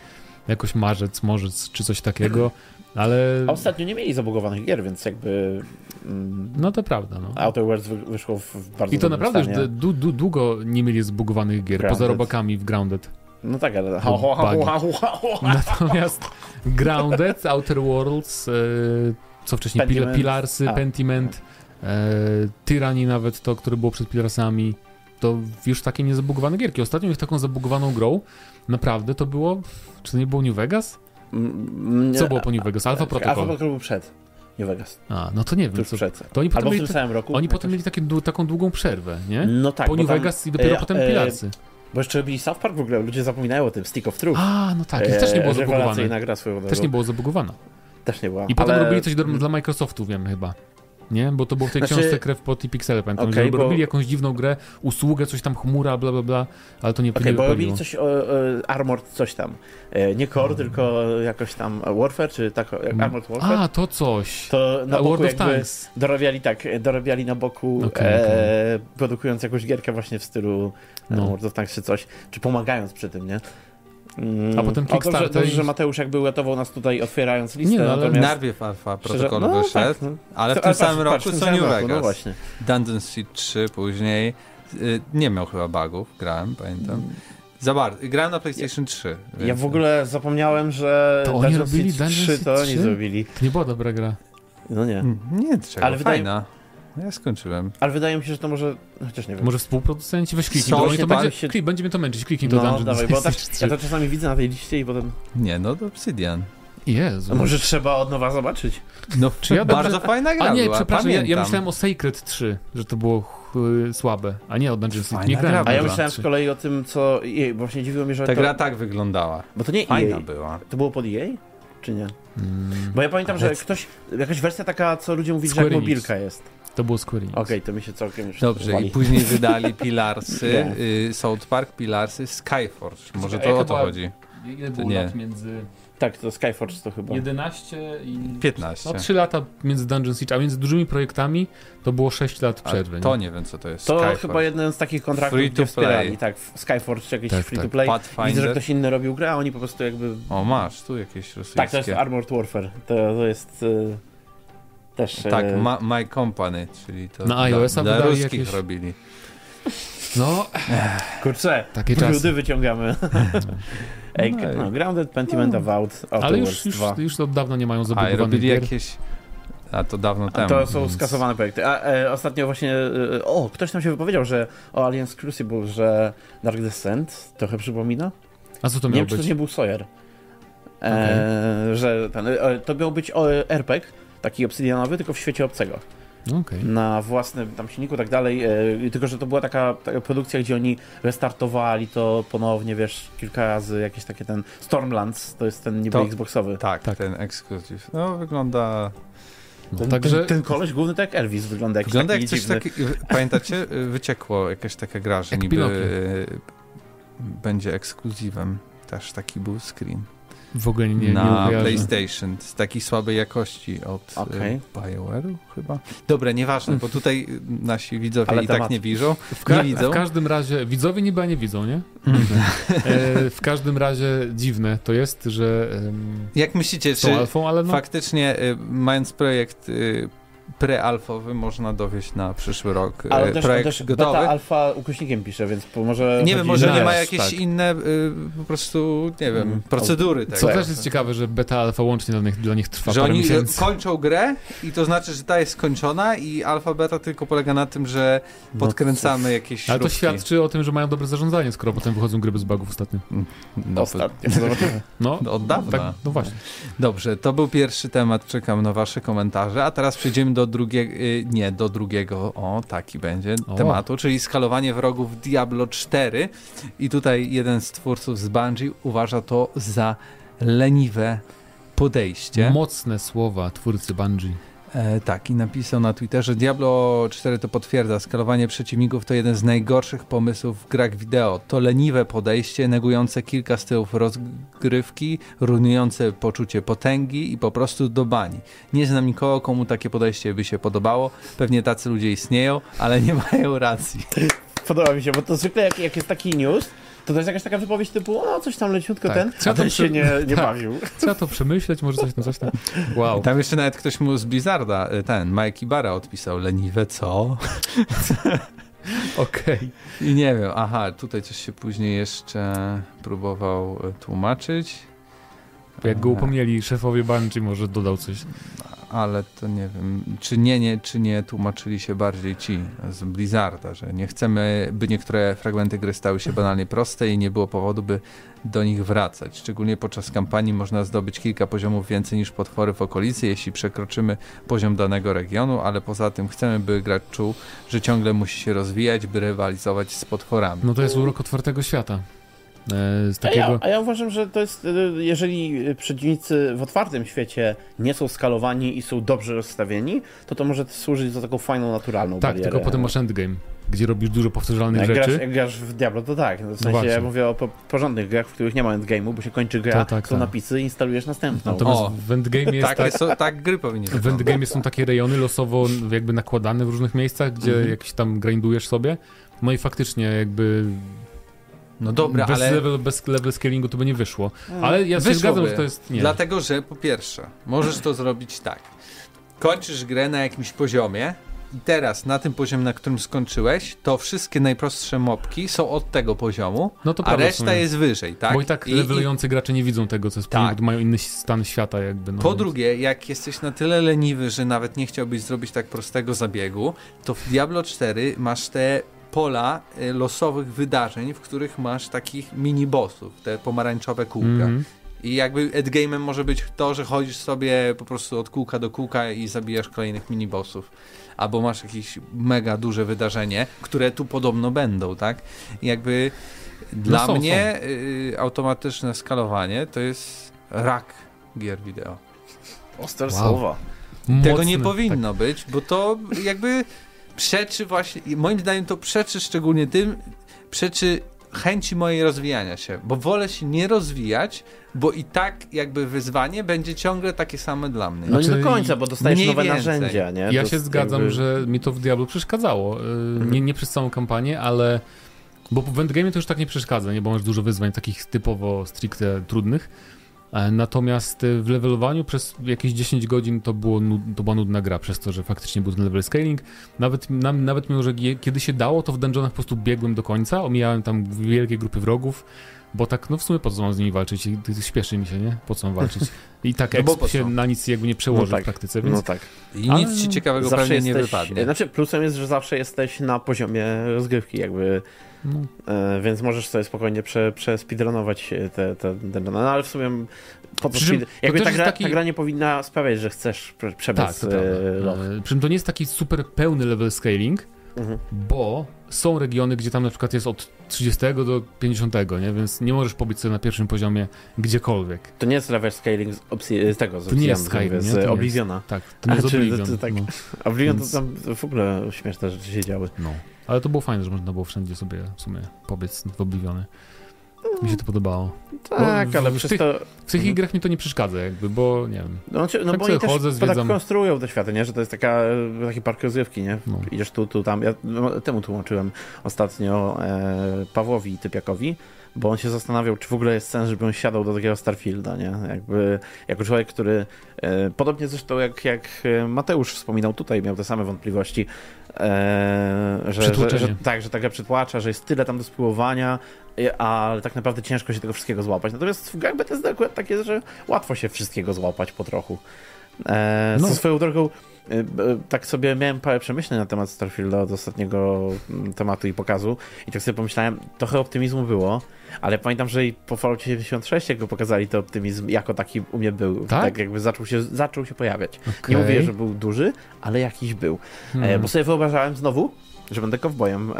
jakoś marzec, morzec czy coś takiego, ale A ostatnio nie mieli zabugowanych gier, więc jakby mm, no to prawda, no. Outer Worlds wy, wyszło w bardzo I to naprawdę już stanie. du, długo nie mieli zbugowanych gier, Grounded. poza robakami w Grounded. No tak, ale... Ho, ho, ho. Natomiast Grounded, Outer Worlds, e, co wcześniej, Pentiment. Pilarsy, A. Pentiment, e, Tyranny nawet to, które było przed Pilarsami, to już takie niezabugowane gierki. Ostatnio ich taką zabugowaną grą, naprawdę to było, czy to nie było New Vegas? Mm, Co było po New Vegas? Alpha Alpha Protocol. Protocol był przed New Vegas, A, no to nie wiem, co, przed. to oni potem Albo w mieli, tym ta, samym roku. oni potem mieli takie, taką długą przerwę, nie? No tak, po New tam- Vegas i dopiero e, potem e, Pilarsy. Bo jeszcze robili South Park w ogóle, ludzie zapominają o tym, Stick of Truth. A, no tak, ich też nie było E, zabugowane. Też nie było zabugowana. Też nie była. I potem ale... robili coś do, dla Microsoftu, wiem chyba. Nie? Bo to było w tej Znaczy- książce Krew pot i Pixele, pamiętam, Okej, że bo- robili jakąś dziwną grę, usługę, coś tam chmura, bla bla bla, ale to nie, nie bo robili coś o, o Armored coś tam. E, nie Core, tylko jakoś tam Warfare, czy tak, Mm. Armored Warfare. A, to coś. to na A, boku World jakby Tanks. dorabiali tak, dorabiali na boku, Okej, e, produkując jakąś gierkę właśnie w stylu No. no. World of Tanks czy coś, czy pomagając przy tym, nie? Mm, A potem o, dobrze, Kickstarter dobrze, że Mateusz jakby uratował nas tutaj otwierając listę, Nie, no, ale natomiast... Najpierw szczerze- Protocol no, wyszedł, tak, no. ale w To- tym ale samym patrz, roku patrz, w tym co samym New roku, Vegas. No właśnie. Dungeon Street 3 później. Y, Nie miał chyba bugów, grałem, pamiętam. Za bardzo. Grałem na PlayStation 3. Ja więc- w ogóle zapomniałem, że To oni Dungeon Dungeon 3 Street to oni 3? zrobili. To nie była dobra gra. No nie. Nie, czego, Ale ale wydaje- fajna. Ja skończyłem. Ale wydaje mi się, że to może... Chociaż nie wiem. Może współproducenci, weź kliknij, to, to tam będzie, się- klik, będzie mnie to męczyć, kliknij to No, Dungeon dawaj, bo tak, PlayStation 3. ja to czasami widzę na tej liście i potem... Nie, no to Obsidian. Jezu. A może trzeba od nowa zobaczyć? No, Czy ja dobrze- bardzo fajna gra A nie, była, przepraszam, ja, ja myślałem o Sacred 3, że to było ch- słabe, a nie o Dungeon Street. Nie grałem gra A ja myślałem z kolei o tym, co... Jej, bo właśnie dziwiło mnie, że Ta to... gra tak wyglądała. Bo to nie Fajna EA. była. To było pod EA? Czy nie? Mm, Bo ja pamiętam, Ale że ktoś... Jakaś wersja taka, co ludzie mówili, że Square jak Enix. mobilka jest. To było Square Enix. Okej, to mi się całkiem już Dobrze, wali. i później wydali Pilarsy, Nie. y, South Park, Pilarsy, Skyforge. Może to o to była- chodzi. Ile było lat między Tak, to Skyforge to chyba. 11 i... 15. No 3 lata między Dungeon Siege, a między dużymi projektami to było 6 lat przerwy. to nie? nie wiem, co to jest. To Skyforge. chyba jeden z takich kontraktów, Free to play. wspierali. Tak, Skyforge czy jakiś Tak, free tak. to play. Widzę, że ktoś inny robił grę, a oni po prostu jakby... O, masz, tu jakieś rosyjskie. Tak, to jest Armored Warfare. To, to jest... y, też... Tak, y, ma, My Company, czyli to Na dla, iOS-a dla wydali ruskich jakieś- robili. No, Kurczę, takie czasy. brudy wyciągamy. Ej, No no, Grounded, Pentiment, Avowed, Outer Ale już, już, 2. już od dawna nie mają A, zabudowanych robili gier. jakieś... A, to dawno A temu. to są więc- skasowane projekty. A e, ostatnio właśnie. E, o, ktoś tam się wypowiedział, że o Aliens Crucible, że Dark Descent trochę przypomina. A co to nie miało wiem, czy być? to nie był Sawyer. E, Że ten, e, to miał być o, RPG, taki obsydianowy, tylko w świecie obcego. No, Okej. Na własnym tam silniku i tak dalej. E, tylko, że to była taka, taka produkcja, gdzie oni restartowali to ponownie, wiesz, kilka razy. Jakieś takie ten. Stormlands to jest ten niby To- Xboxowy. Tak, Tak. ten ekskluzyw. No, wygląda... No, Ten, Także ten, ten koleś główny tak jak Elvis wygląda. Jakiś Wygląda taki jak coś takiego... Pamiętacie? Wyciekło jakaś taka gra, że Jak niby Pinokio. y, będzie ekskluzywem. Też taki był screen. W ogóle nie, nie na. PlayStation z takiej słabej jakości od y, BioWare'u chyba. Dobra, nieważne, bo tutaj y, nasi widzowie Ale i tak temat. nie widzą. W, ka- Nie widzą. w każdym razie, widzowie niby nie widzą, nie? E, w każdym razie dziwne to jest, że em, Jak myślicie, czy alfą, ale no, faktycznie y, mając projekt y, prealfowy można dowieść na przyszły rok Ale też, projekt też gotowy? beta alfa ukośnikiem pisze, więc może... Nie wiem, może że nie ma jakieś tak. inne y, po prostu, nie wiem, Mm. procedury co tego. też jest ciekawe, że beta alfa łącznie dla nich, dla nich trwa Że oni miesięcy. kończą grę i to znaczy, że ta jest skończona i alfa beta tylko polega na tym, że No podkręcamy jakieś Ale to śrubki. świadczy o tym, że mają dobre zarządzanie, skoro potem wychodzą gry bez bugów ostatnio. No, Ostatnio. Zobaczymy. No, Od dawna. tak, no właśnie. Dobrze, to był pierwszy temat, czekam na wasze komentarze, a teraz przejdziemy do drugiego, y, nie, do drugiego, o taki będzie, O. tematu, czyli skalowanie wrogów Diablo 4 i tutaj jeden z twórców z Bungie uważa to za leniwe podejście. Mocne słowa twórcy Bungie. E, tak, i napisał na Twitterze, Diablo 4 to potwierdza, skalowanie przeciwników to jeden z najgorszych pomysłów w grach wideo. To leniwe podejście, negujące kilka stylów rozgrywki, rujnujące poczucie potęgi i po prostu do bani. Nie znam nikogo, komu takie podejście by się podobało. Pewnie tacy ludzie istnieją, ale nie mają racji. Podoba mi się, bo to zwykle jak, jak jest taki news, to to jest jakaś taka wypowiedź typu, o coś tam leciutko Tak. ten, Trzeba a ten się nie, nie Tak. bawił. Trzeba to przemyśleć, może coś tam, coś tam. Wow. I tam jeszcze nawet ktoś mu z Blizzarda, y, ten, Mike Ibarra odpisał, leniwe co? Okej. I nie wiem, aha, tutaj coś się później jeszcze próbował y, tłumaczyć. Jak go upomnieli szefowie Bungie, może dodał coś. ale to nie wiem, czy nie, nie, czy nie tłumaczyli się bardziej ci z Blizzarda, że nie chcemy, by niektóre fragmenty gry stały się banalnie proste i nie było powodu, by do nich wracać. Szczególnie podczas kampanii można zdobyć kilka poziomów więcej niż potwory w okolicy, jeśli przekroczymy poziom danego regionu, ale poza tym chcemy, by gracz czuł, że ciągle musi się rozwijać, by rywalizować z potworami. No to jest urok otwartego świata. E, z A ja, takiego... a ja uważam, że to jest, y, jeżeli przeciwnicy w otwartym świecie nie są skalowani i są dobrze rozstawieni, to to może służyć za taką fajną, naturalną Tak, barierę. tylko potem masz endgame, gdzie robisz dużo powtarzalnych jak rzeczy. grasz, jak grasz w Diablo, to tak. No, w sensie właśnie. ja mówię o po, porządnych grach, w których nie ma endgame'u, bo się kończy gra, To tak, są tak. napisy i instalujesz następną. Natomiast O, w endgame jest Tak, tak, tak gry powinny w endgame są takie rejony losowo jakby nakładane w różnych miejscach, gdzie Mhm. jakiś tam grindujesz sobie. No i faktycznie jakby No dobra, bez, ale... level, bez level scalingu to by nie wyszło. Ale ja się zgadzam, że to jest nie. Dlatego, że po pierwsze, możesz to zrobić tak. Kończysz grę na jakimś poziomie i teraz na tym poziomie, na którym skończyłeś, to wszystkie najprostsze mopki są od tego poziomu, No to a reszta jest wyżej, tak? Bo i tak I- levelujący gracze nie widzą tego, co jest Tak. bo mają inny stan świata jakby. No, Po więc- drugie, jak jesteś na tyle leniwy, że nawet nie chciałbyś zrobić tak prostego zabiegu, to w Diablo 4 masz te pola y, losowych wydarzeń, w których masz takich mini-bossów, te pomarańczowe kółka. Mhm. I jakby endgame'em może być to, że chodzisz sobie po prostu od kółka do kółka i zabijasz kolejnych minibossów. Albo masz jakieś mega duże wydarzenie, które tu podobno będą, tak? I jakby dla są, mnie y, automatyczne skalowanie to jest rak gier wideo. Ostre Wow. słowa. Tego Mocny, nie tak. powinno być, bo to jakby przeczy właśnie, i moim zdaniem to przeczy szczególnie tym, przeczy chęci mojej rozwijania się, bo wolę się nie rozwijać, bo i tak jakby wyzwanie będzie ciągle takie same dla mnie. No nie Znaczy, do końca, bo dostajesz nowe więcej. narzędzia, nie? Ja To się zgadzam, jakby- że mi to w Diablo przeszkadzało. Mhm. Nie, nie przez całą kampanię, ale. Bo w endgame to już tak nie przeszkadza, nie? Bo masz dużo wyzwań takich typowo stricte trudnych. E, Natomiast e, w levelowaniu przez jakieś 10 godzin to, było nud, to była nudna gra, przez to, że faktycznie był ten level scaling. Nawet, nam, nawet mimo, że je- kiedy się dało, to w dungeonach po prostu biegłem do końca, omijałem tam wielkie grupy wrogów, bo tak, no w sumie po co mam z nimi walczyć? Śpieszy mi się, nie? Po co mam walczyć? I tak No bo się na nic jakby nie przełoży No tak. w praktyce, więc No tak. I Ale nic ci ciekawego Zawsze pewnie nie jesteś, wypadnie. Znaczy plusem jest, że zawsze jesteś na poziomie rozgrywki jakby, no, e, więc możesz sobie spokojnie prze, przespeedrunować te, te, te no, ale w sumie po jakby ta gra, taki- ta gra nie powinna sprawiać, że chcesz prze, przebiec Tak, e, loch. E, Przy czym to nie jest taki super pełny level scaling, Mhm. bo są regiony, gdzie tam na przykład jest od 30 do 50, nie? Więc nie możesz pobić sobie na pierwszym poziomie gdziekolwiek. To nie jest level scaling z, opcji, z tego, z, To nie jest Skyrim, z nie? Obliviona. Tak, to nie A, jest czyli to- Oblivion. to tak- no, Oblivion Więc- to tam w ogóle śmieszne rzeczy się działy. no. Ale to było fajne, że można było wszędzie sobie w sumie pobiec w Obliviony. Mi się to podobało. Tak, w- ale w przez tych- to... W tych Mhm. grach mi to nie przeszkadza jakby, bo nie wiem. No, czy- no Tak bo oni też chodzę, tak zwiedzam. konstruują te światy, nie? Że to jest taka, e, taki park rozrywki, nie? No. Idziesz tu, tu, tam. Ja no, temu tłumaczyłem ostatnio e, Pawłowi Typiakowi, bo on się zastanawiał, czy w ogóle jest sens, żeby on siadał do takiego Starfielda, nie? Jakby, jako człowiek, który e, podobnie zresztą jak, jak e, Mateusz wspominał tutaj, miał te same wątpliwości, e, że, że, że tak, że taka przytłacza, że jest tyle tam do spływania, e, ale tak naprawdę ciężko się tego wszystkiego złapać. Natomiast w grach BTSD akurat tak jest, że łatwo się wszystkiego złapać po trochu. E, No. Swoją drogą, tak sobie miałem parę przemyśleń na temat Starfielda od ostatniego mm, tematu i pokazu i tak sobie pomyślałem, trochę optymizmu było, ale pamiętam, że i po Falloutie 76 jak go pokazali, to optymizm jako taki u mnie był. Tak? jakby zaczął się, zaczął się pojawiać. Okej. Nie mówię, że był duży, ale jakiś był. E, Hmm. bo sobie wyobrażałem znowu, że będę kowbojem e,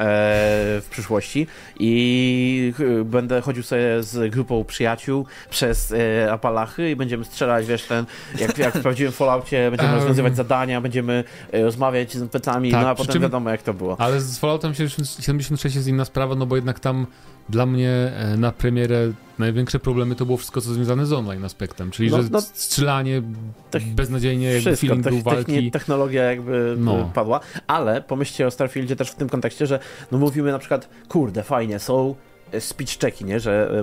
w przyszłości i ch- będę chodził sobie z grupą przyjaciół przez e, Apalachy i będziemy strzelać, wiesz, ten, jak, jak w prawdziwym Falloutie, będziemy Um. rozwiązywać zadania, będziemy e, rozmawiać z NPC-ami, Tak, no a potem czym- wiadomo jak to było. Ale z Falloutem 76 jest inna sprawa, no bo jednak tam dla mnie e, na premierę największe problemy to było wszystko, co związane z online aspektem, czyli No, że no, strzelanie tech- beznadziejnie, jakby Wszystko, feeling był tech- walki. techni- technologia jakby No. no. padła, ale pomyślcie o Starfieldzie też w tym kontekście, że no mówimy na przykład, kurde, fajnie, są e, speech checki, nie? że e,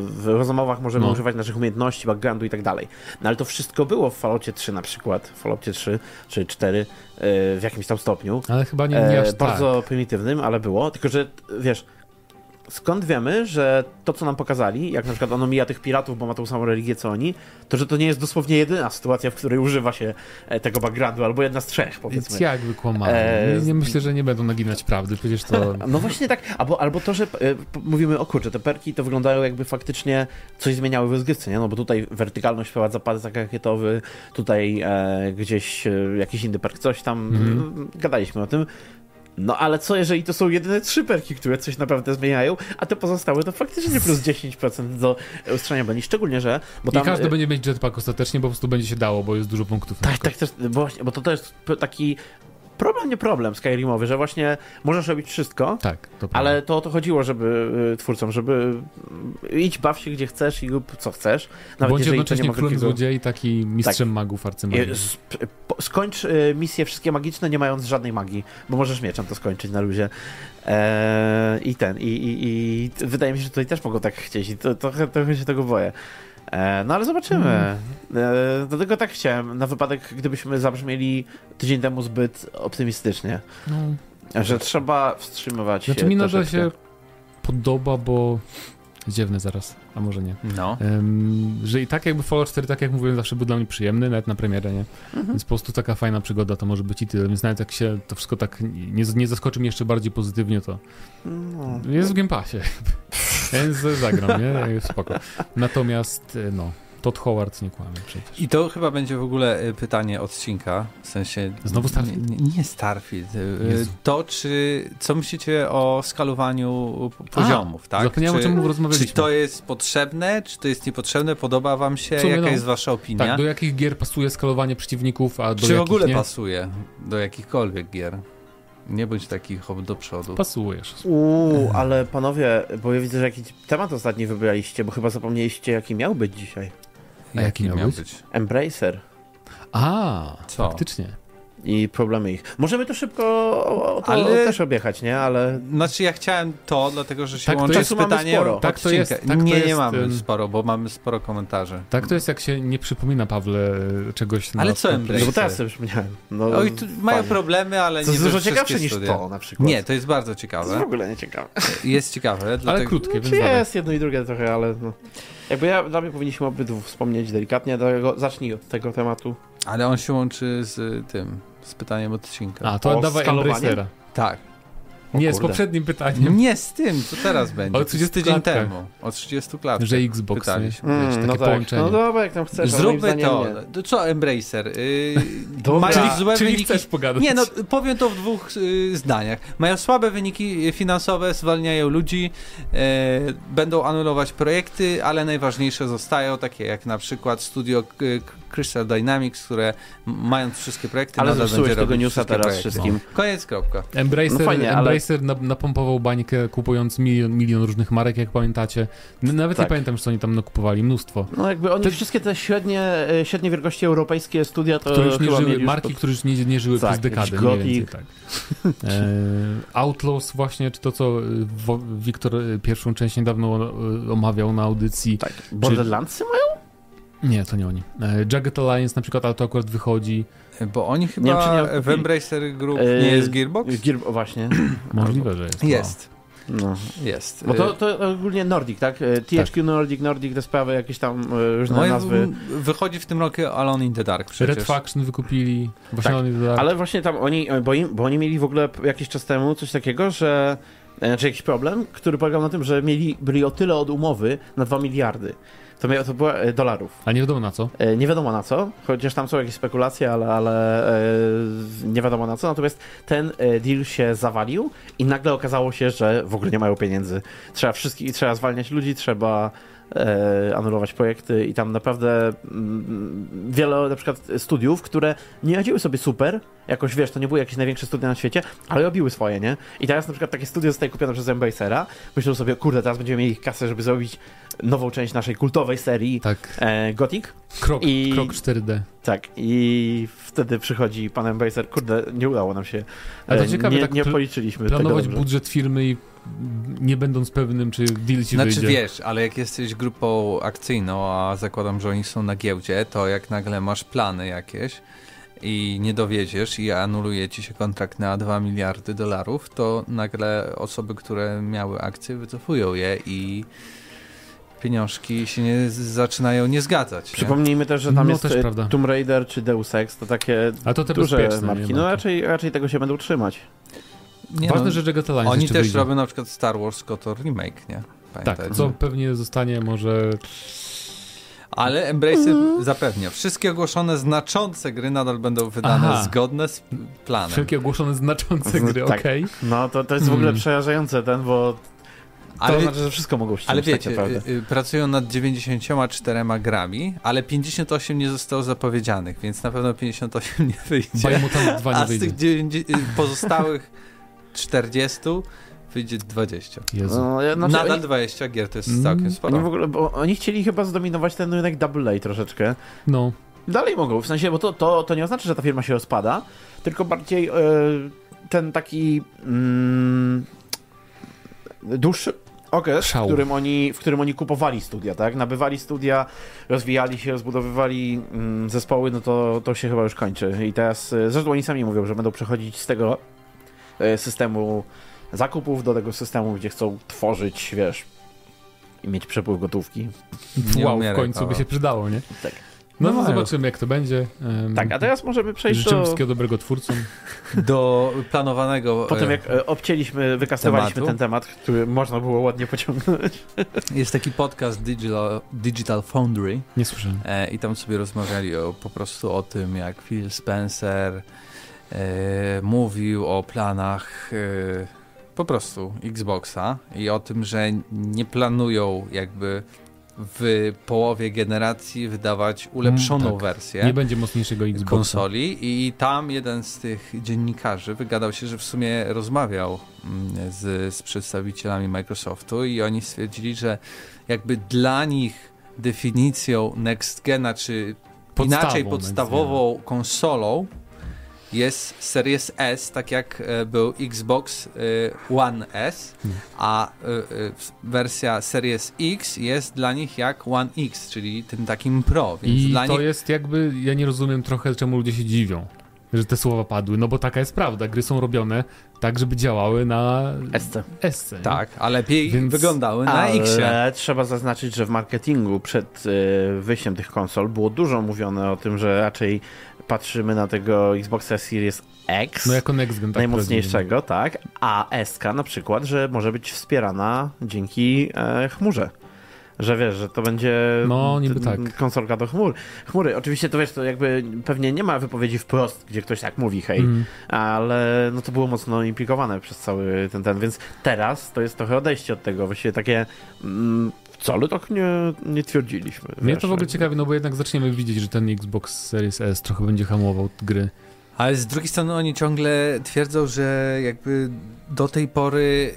w rozmowach możemy No. używać naszych umiejętności, backgroundu i tak dalej. No ale to wszystko było w Falloutie 3 na przykład, w Falloutie 3 czy 4 e, w jakimś tam stopniu. Ale chyba nie, nie aż E, tak. bardzo prymitywnym, ale było. Tylko, że wiesz, skąd wiemy, że to, co nam pokazali, jak na przykład ono mija tych piratów, bo ma tą samą religię co oni, to że to nie jest dosłownie jedyna sytuacja, w której używa się e, tego backgroundu, albo jedna z trzech, Więc powiedzmy. jakby kłamali. E, nie, nie myślę, że nie będą naginać prawdy, przecież to... No właśnie tak, albo, albo to, że e, mówimy, o kurczę, te perki to wyglądają jakby faktycznie coś zmieniały w rozgrywce, nie? No bo tutaj wertykalność wprowadza plecak rakietowy, tutaj e, gdzieś e, jakiś inny perk, coś tam, e, gadaliśmy o tym. No ale co jeżeli to są jedyne trzy perki, które coś naprawdę zmieniają, a te pozostałe to faktycznie plus 10% do ustrzenia broni, szczególnie, że... Bo I tam, każdy e, będzie mieć jetpack ostatecznie, bo po prostu będzie się dało, bo jest dużo punktów. tak, tak też, bo, właśnie, bo to, to jest p- taki problem, nie problem Skyrimowy, że właśnie możesz robić wszystko, Tak, to ale to o to chodziło, żeby y, twórcom, żeby y, idź, baw się gdzie chcesz i rób co chcesz. Nawet Bądź jednocześnie królem złodziei, taki mistrzem magów, arcymagów. I z- p- po- Skończ y, misje wszystkie magiczne, nie mając żadnej magii, bo możesz mieczem to skończyć na luzie. Eee, I ten, i, i, i wydaje mi się, że tutaj też mogą tak chcieć i to, trochę się tego boję. Eee, no ale zobaczymy. Mm. Eee, dlatego tak chciałem, na wypadek, gdybyśmy zabrzmieli tydzień temu zbyt optymistycznie, No, że trzeba wstrzymywać Znaczy się mi nadal się podoba, bo ziewnę zaraz, a może nie. No. Em, że i tak jakby Fallout 4, tak jak mówiłem, zawsze był dla mnie przyjemny, nawet na premierę, nie? Mhm. Więc po prostu taka fajna przygoda to może być i tyle. Więc nawet jak się to wszystko tak nie, nie zaskoczy mnie jeszcze bardziej pozytywnie, to No. jest w Game Passie. Więc zagram, nie? Spoko. Natomiast, e, no, Todd Howard nie kłamie przecież. I to chyba będzie w ogóle y, pytanie odcinka, w sensie... Znowu Starfield? Nie, nie Starfield. y, Jezu. To, czy... Co myślicie o skalowaniu poziomów, tak? Zapomniałem, czy, o czym rozmawialiśmy. czy to jest potrzebne, czy to jest niepotrzebne? Podoba wam się? W sumie Jaka no. jest wasza opinia? Tak, do jakich gier pasuje skalowanie przeciwników, a do czy w jakich ogóle nie? pasuje do jakichkolwiek gier? Nie bądź taki hop do przodu. Pasujesz. Uuu, ale panowie, bo ja widzę, że jakiś temat ostatni wybraliście, bo chyba zapomnieliście, jaki miał być dzisiaj. A jaki miał być? Embracer A, Co? faktycznie. I problemy ich. Możemy to szybko o, o to Ale- też objechać, nie? Ale Znaczy ja chciałem to, dlatego że się Tak, to łączy jest- z pytaniem sporo. Tak, to jest- tak, to nie, jest, nie mamy sporo, bo mamy sporo komentarzy. Tak to jest, jak się nie przypomina, Pawle, czegoś na Ale co Embracer? no bo teraz sobie przypomniałem. No, Oj, tu mają fajnie. problemy, ale To nie jest dużo ciekawsze niż studia. to na przykład. Nie, to jest bardzo to jest w ciekawe. ogóle nie ciekawe. Jest ciekawe, Ale dlatego... krótkie, więc Czy dalej. jest jedno i drugie trochę, ale no. Jakby ja, dla mnie powinniśmy obydwu wspomnieć delikatnie, dlatego zacznij od tego tematu. Ale on się łączy z tym, z pytaniem odcinka. A, to O dawaj skalowanie? Embracera. Tak. O Nie, z kurde. poprzednim pytaniem, Nie z tym, co teraz będzie. O To jest 30 tydzień klatkach. temu. O 30 klatkach. że Xbox? Pytaliśmy. Mm, Wiesz, no takie tak, połączenie. no dobra, jak tam chcesz, Zróbmy to. nie. Co Embracer? Yy, mają złe Czyli wyniki. chcesz pogadać. Nie, no powiem to w dwóch y, zdaniach. Mają słabe wyniki finansowe, zwalniają ludzi, e, będą anulować projekty, ale najważniejsze zostają, takie jak na przykład studio Crystal Dynamics, które mając wszystkie projekty, Ale nadal będzie tego newsa teraz projekty. wszystkim. Koniec, kropka. Embracer, No fajnie, ale- Embracer na, napompował bańkę kupując milion, milion różnych marek, jak pamiętacie. Nawet Tak. nie pamiętam, co oni tam nakupowali, mnóstwo. No jakby oni Te- wszystkie te średnie, e, średnie wielkości europejskie studia to które już nie żyły, już marki, pod- które już nie, nie żyły Tak, przez dekadę, jakiś mniej więcej, tak. E, Outlaws właśnie, czy to co Wo- Wiktor pierwszą część niedawno omawiał na audycji. Tak. Borderlandsy mają? Nie, to nie oni. E, Jagged Alliance na przykład, ale to akurat wychodzi. Bo oni Nie wiem, czy nie chyba w. Embracer Group E, nie jest Gearbox? O, właśnie. Możliwe, że jest. Jest, No. jest. Bo to, to ogólnie Nordic, tak? E, THQ Nordic, Nordic, te sprawy, jakieś tam e, różne No nazwy. wychodzi w tym roku Alone in the Dark Wow. przecież. Red Faction wykupili. Właśnie Tak, oni dodali- Ale właśnie tam oni, bo, im, bo oni mieli w ogóle jakiś czas temu coś takiego, że e, znaczy jakiś problem, który polegał na tym, że mieli, byli o tyle od umowy na 2 miliardy. To, to było e, dolarów. A nie wiadomo na co. E, Nie wiadomo na co, chociaż tam są jakieś spekulacje, ale, ale e, nie wiadomo na co. Natomiast ten deal się zawalił i nagle okazało się, że w ogóle nie mają pieniędzy. Trzeba wszystkich, trzeba zwalniać ludzi, trzeba anulować projekty i tam naprawdę mm, wiele na przykład studiów, które nie radziły sobie super, jakoś wiesz, to nie były jakieś największe studia na świecie, ale robiły swoje, nie? I teraz na przykład takie studio zostaje kupione przez Embasera, myślą sobie, kurde, teraz będziemy mieli kasę, żeby zrobić nową część naszej kultowej serii Tak. e, Gothic. Krok, I- krok 4D. Tak, i wtedy przychodzi pan Embracer, kurde, nie udało nam się, Ale to e, ciekawe, nie, tak nie policzyliśmy Planować budżet firmy i nie będąc pewnym, czy deal ci Znaczy wyjdzie. wiesz, ale jak jesteś grupą akcyjną, a zakładam, że oni są na giełdzie, to jak nagle masz plany jakieś i nie dowiedziesz i anuluje ci się kontrakt na 2 miliardy dolarów, to nagle osoby, które miały akcje wycofują je i pieniążki się nie, zaczynają nie zgadzać. Nie? Przypomnijmy też, że tam No, jest też prawda. Tomb Raider czy Deus Ex, to takie A to te duże marki. nie? No raczej, raczej tego się będą trzymać. Nie, Ważne, no, że Jagged Alliance Oni też wyjdzie. robią na przykład Star Wars KOTOR remake, nie? Tak, co pewnie zostanie może... Ale Embracer zapewnia, wszystkie ogłoszone znaczące gry nadal będą wydane Aha. zgodne z planem. Wszelkie ogłoszone znaczące gry, Tak. okej. No to, to jest w ogóle Hmm. przerażające ten, bo to Ale, znaczy, że wszystko mogą ściągnąć ale tak wiecie, y, y, pracują nad 94 grami, ale 58 nie zostało zapowiedzianych, więc na pewno 58 nie wyjdzie. Biomutant 2 nie A z wyjdzie. tych 90, y, pozostałych 40 wyjdzie 20. Jezu. No, ja- znaczy, Nadal oni, 20 gier to jest Mm, całkiem oni, sporo. w ogóle, bo oni chcieli chyba zdominować ten rynek Double A troszeczkę. No, Dalej mogą, w sensie, bo to, to, to nie oznacza, że ta firma się rozpada, tylko bardziej e, ten taki mm, dłuższy okres, w którym, oni, w którym oni kupowali studia, tak? Nabywali studia, rozwijali się, rozbudowywali mm, zespoły, no to, to się chyba już kończy. I teraz, e, zresztą oni sami mówią, że będą przechodzić z tego systemu zakupów do tego systemu, gdzie chcą tworzyć, wiesz, i mieć przepływ gotówki. Nie wow, w końcu by się przydało, nie? Tak. No, No mają. zobaczymy, jak to będzie. Em, Tak, a teraz możemy przejść do... wszystkiego dobrego twórcom. Do planowanego Po tym e, jak e, obcięliśmy, wykastowaliśmy tematu. ten temat, który można było ładnie pociągnąć. jest taki podcast Digital, Digital Foundry Nie słyszałem. E, I tam sobie rozmawiali o, po prostu o tym, jak Phil Spencer e, mówił o planach e, po prostu Xboxa i o tym, że nie planują jakby w połowie generacji wydawać ulepszoną Mm, tak. wersję Nie będzie mocniejszego Xboxa. konsoli i tam jeden z tych dziennikarzy wygadał się, że w sumie rozmawiał mm, z, z przedstawicielami Microsoftu i oni stwierdzili, że jakby dla nich definicją next gena, czy Podstawą inaczej podstawową konsolą jest Series S, tak jak e, był Xbox e, One S, a e, wersja Series X jest dla nich jak One X, czyli tym takim Pro, więc I dla to nich jest jakby, ja nie rozumiem trochę, czemu ludzie się dziwią, że te słowa padły, no bo taka jest prawda. Gry są robione tak, żeby działały na SC. SC. nie? Tak, a lepiej Więc- wyglądały na X. Ale trzeba zaznaczyć, że w marketingu przed e, wyjściem tych konsol było dużo mówione o tym, że raczej patrzymy na tego Xboxa Series X, No jako next gen, tak najmocniejszego, tak, a SK na przykład, że może być wspierana dzięki e, chmurze. że wiesz, że to będzie No, niby tak. konsolka do chmur. chmury. Oczywiście to wiesz, to jakby pewnie nie ma wypowiedzi wprost, gdzie ktoś tak mówi, hej, Mm. ale no to było mocno implikowane przez cały ten, ten, więc teraz to jest trochę odejście od tego, właściwie takie mm, wcale tak nie, nie twierdziliśmy. Mnie wiesz, to w ogóle ciekawi, no bo jednak zaczniemy widzieć, że ten Xbox Series S trochę będzie hamował gry. Ale z drugiej strony oni ciągle twierdzą, że jakby do tej pory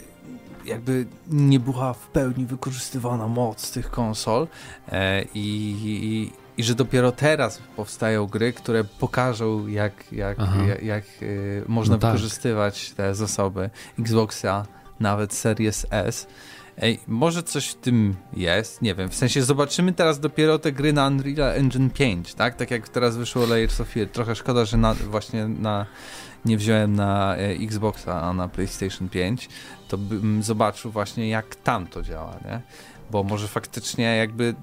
jakby nie była w pełni wykorzystywana moc tych konsol e, i, i, i że dopiero teraz powstają gry, które pokażą jak, jak, jak, jak e, można No tak. wykorzystywać te zasoby Xboxa, nawet Series S. Ej, może coś w tym jest, nie wiem, w sensie zobaczymy teraz dopiero te gry na Unreal Engine 5, tak? Tak jak teraz wyszło Layers of Fear. Trochę szkoda, że na, właśnie na, nie wziąłem na e, Xboxa, a na PlayStation 5, to bym zobaczył właśnie jak tam to działa, nie? Bo może faktycznie jakby,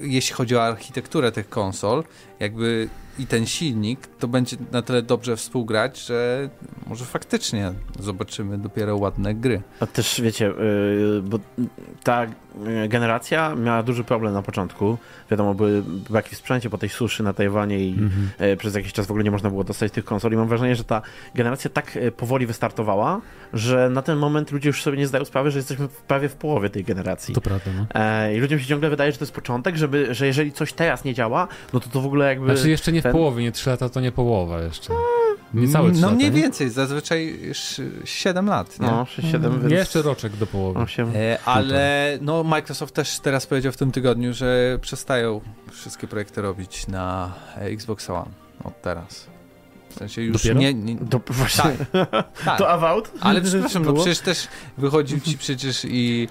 jeśli chodzi o architekturę tych konsol, jakby i ten silnik, to będzie na tyle dobrze współgrać, że może faktycznie zobaczymy dopiero ładne gry. A też wiecie, yy, bo ta generacja miała duży problem na początku. Wiadomo, były braki w sprzęcie po tej suszy na Tajwanie i Mhm. yy, przez jakiś czas w ogóle nie można było dostać tych konsol. I mam wrażenie, że ta generacja tak yy, powoli wystartowała, że na ten moment ludzie już sobie nie zdają sprawy, że jesteśmy prawie w połowie tej generacji. To prawda, no. E, I ludziom się ciągle wydaje, że to jest początek, żeby, że jeżeli coś teraz nie działa, no to to w ogóle jakby... Znaczy jeszcze nie w ten- połowie, nie 3 lata to nie połowa jeszcze. Niecałe 3 No lata, mniej nie? więcej, zazwyczaj 7 lat, nie? No, 6-7, Nie, więc... jeszcze roczek do połowy. 8. E, ale no, Microsoft też teraz powiedział w tym tygodniu, że przestają wszystkie projekty robić na Xbox One od teraz. W sensie już Dopiero? nie, nie To właśnie... tak, To about? ale przepraszam, no przecież też wychodził ci przecież i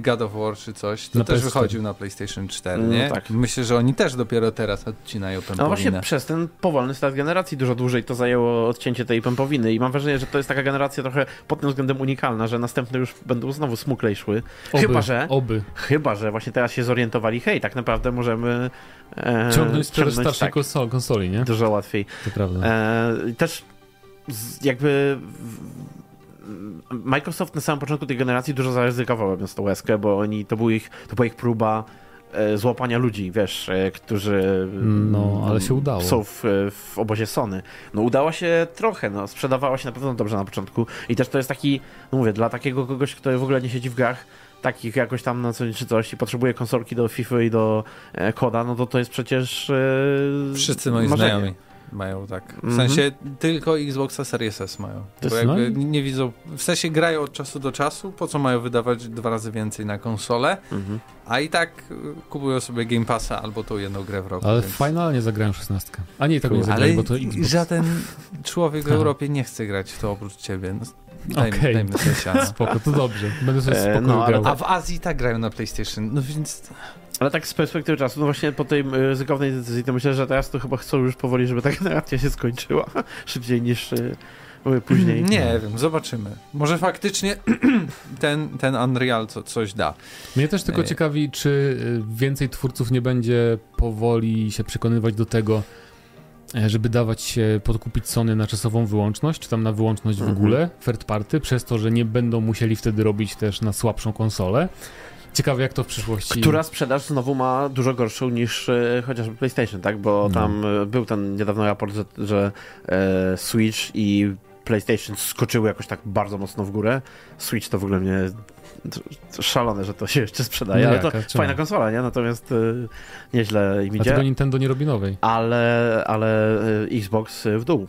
God of War czy coś, to Na też PS4. wychodził na PlayStation 4, No nie? tak. Myślę, że oni też dopiero teraz odcinają No pępowinę. właśnie przez ten powolny start generacji dużo dłużej to zajęło odcięcie tej pępowiny i mam wrażenie, że to jest taka generacja trochę pod tym względem unikalna, że następne już będą znowu smuklej szły. Oby, Chyba, że Oby. chyba, że właśnie teraz się zorientowali, hej, tak naprawdę możemy e, Ciągnąć sprzedaż starszej tak, konsoli, konsoli, nie? dużo łatwiej. To prawda. E, i też z, jakby w- Microsoft na samym początku tej generacji dużo zaryzykował robiąc tą łezkę, bo oni, to, był ich, to była ich próba e, złapania ludzi, wiesz, e, którzy No, ale się udało. są w, w obozie Sony. No udało się trochę, no sprzedawała się na pewno dobrze na początku i też to jest taki, no mówię, dla takiego kogoś, kto w ogóle nie siedzi w grach, takich jakoś tam na co czy coś i potrzebuje konsolki do FIFA i do e, koda, no to to jest przecież e, Wszyscy moi marzenie. znajomi mają tak. W Mhm. sensie tylko Xboxa Series S mają. To Bo jakby no nie, nie widzą, w sensie grają od czasu do czasu, po co mają wydawać dwa razy więcej na konsolę, Mhm. a i tak y, kupują sobie Game Passa albo tą jedną grę w roku. Ale więc... finalnie zagrałem 16. A nie, tego nie Ale zagrałem, bo to Xbox. żaden człowiek w. Europie nie chce grać w to oprócz ciebie. No, dajmy, Okej. dajmy sobie siano. Spoko, to dobrze. Będę sobie E, spokojnie no, ale grał. A w Azji tak grają na PlayStation, no więc Ale tak z perspektywy czasu, no właśnie po tej y, ryzykownej decyzji, to myślę, że teraz to chyba chcą już powoli, żeby ta generacja się skończyła szybciej niż y, mówię, później. nie wiem, zobaczymy. Może faktycznie ten, ten Unreal co, coś da. Mnie też tylko E. ciekawi, czy y, więcej twórców nie będzie powoli się przekonywać do tego, e, żeby dawać się podkupić Sony na czasową wyłączność, czy tam na wyłączność w Mhm. ogóle, third party, przez to, że nie będą musieli wtedy robić też na słabszą konsolę. Ciekawe jak to w przyszłości... Która sprzedaż znowu ma dużo gorszą niż y, chociażby PlayStation, tak? Bo No. tam y, był ten niedawno raport, że, że e, Switch i PlayStation skoczyły jakoś tak bardzo mocno w górę. Switch to w ogóle mnie szalone, że to się jeszcze sprzedaje, No ale to jaka, fajna konsola, nie? Natomiast y, nieźle im idzie. Dlatego Nintendo nie robi nowej. ale, ale y, Xbox y, w dół.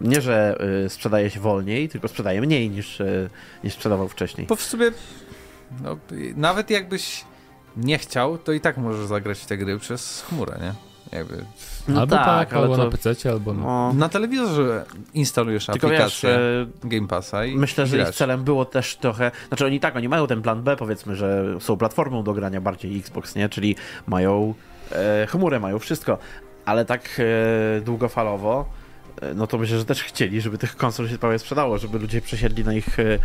Nie, że y, sprzedaje się wolniej, tylko sprzedaje mniej niż, y, niż sprzedawał wcześniej. Bo w sumie no, nawet jakbyś nie chciał, to i tak możesz zagrać w te gry przez chmurę, nie? Jakby No albo tak, ale albo to- na PC, albo na... No, na telewizorze instalujesz tylko wiesz, aplikację e, Game Passa i myślę, że grasz. ich celem było też trochę, znaczy oni tak, oni mają ten plan B, powiedzmy, że są platformą do grania bardziej Xbox, nie? Czyli mają e, chmurę, mają wszystko, ale tak e, długofalowo, no to myślę, że też chcieli, żeby tych konsol się prawie sprzedało, żeby ludzie przesiedli na ich e,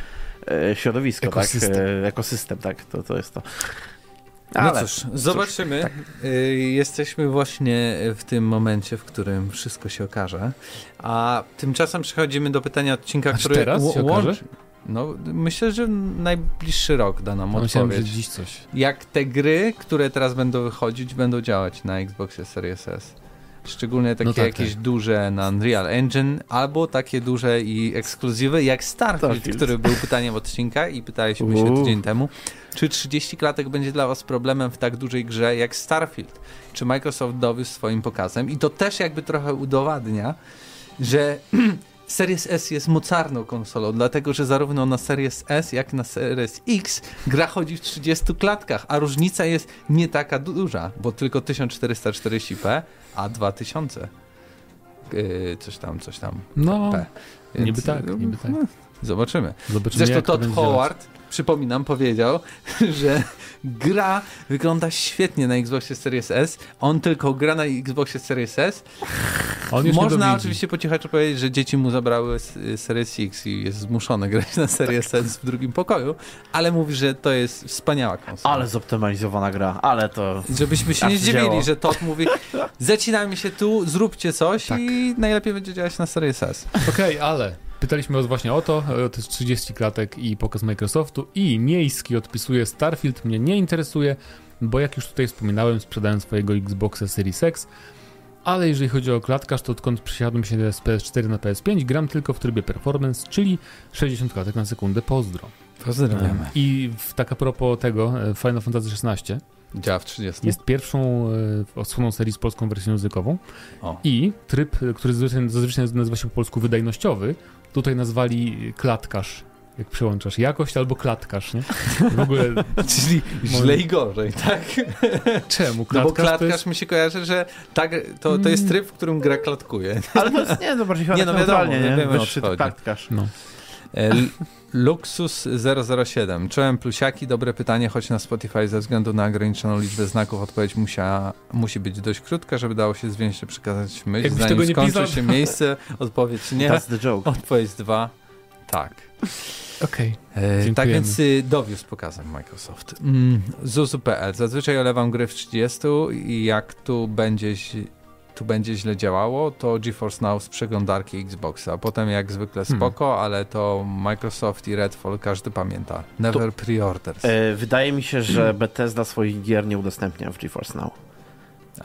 e, środowisko, Ekosystem. tak? E, ekosystem, tak, to, to jest to. No Ale cóż, zobaczymy. tak. Y, Jesteśmy właśnie w tym momencie, w którym wszystko się okaże. A tymczasem przechodzimy do pytania odcinka, Aż który teraz się okaże? łączy. No, myślę, że najbliższy rok da nam No, Myślałem, że odpowiedź. dziś coś. Jak te gry, które teraz będą wychodzić, będą działać na Xboxie Series S. Szczególnie takie No tak, jakieś tak. duże na Unreal Engine, albo takie duże i ekskluzywy jak Starfield, Starfield. który był pytaniem odcinka i pytaliśmy się tydzień temu, czy 30 klatek będzie dla was problemem w tak dużej grze jak Starfield? Czy Microsoft dowiózł swoim pokazem? I to też jakby trochę udowadnia, że Series S jest mocarną konsolą, dlatego że zarówno na Series S, jak na Series X gra chodzi w 30 klatkach, a różnica jest nie taka duża, bo tylko 1440p, a 2000. Yy, coś tam, coś tam. No, P. niby tak, niby tak. no, Zobaczymy. zobaczymy Zresztą to Todd będzie Howard, przypominam, powiedział, że gra wygląda świetnie na Xboxie Series S. On tylko gra na Xboxie Series S. Można oczywiście po cichaczu powiedzieć, że dzieci mu zabrały Series X i jest zmuszony grać na Series S w drugim pokoju, ale mówi, że to jest wspaniała konsola. Ale zoptymalizowana gra, ale to... Żebyśmy się nie zdziwili, działo. że Todd mówi zacinajmy się tu, zróbcie coś Tak. i najlepiej będzie działać na Series S. Okej, ale pytaliśmy was właśnie o to, e, to jest 30 klatek i pokaz Microsoftu i miejski odpisuje Starfield mnie nie interesuje, bo jak już tutaj wspominałem, sprzedałem swojego Xboxa Series X, ale jeżeli chodzi o klatkarz, to odkąd przesiadłem się z PS4 na PS5, gram tylko w trybie performance, czyli 60 klatek na sekundę, pozdro. Pozdrawiamy. I w, tak a propos tego, e, Final Fantasy XVI Działa w 30. jest pierwszą e, odsłoną serii z polską wersją językową O. i tryb, który zazwyczaj, zazwyczaj nazywa się po polsku wydajnościowy, tutaj nazwali klatkarz. Jak przełączasz jakość albo klatkarz, nie? W ogóle Czyli źle i gorzej, tak? czemu? No Klatkarz bo klatkarz jest... mi się kojarzy, że tak, to, to jest tryb, w którym gra klatkuje. Ale to jest, nie, no bardziej chyba Nie, tak no wiadomo, neutralnie, nie? wiemy, o co Wyższy klatkarz. No. E, Luxus 007. Czołem plusiaki, dobre pytanie, choć na Spotify ze względu na ograniczoną liczbę znaków odpowiedź musia, musi być dość krótka, żeby dało się zwięźle przekazać myśl. Jakbyś Zanim tego nie skończy pisał, się miejsce, odpowiedź nie. That's the joke. Odpowiedź dwa. Tak. Okej. E, Dziękujemy. tak więc y, dowiózł pokazem Microsoft. Mm, Zuzu.pl. Zazwyczaj olewam gry w 30 i jak tu będzie, tu będzie źle działało, to GeForce Now z przeglądarki Xboxa. Potem jak zwykle Hmm. spoko, ale to Microsoft i Redfall każdy pamięta. Never pre-orders. E, wydaje mi się, że Bethesda swoich gier nie udostępnia w GeForce Now.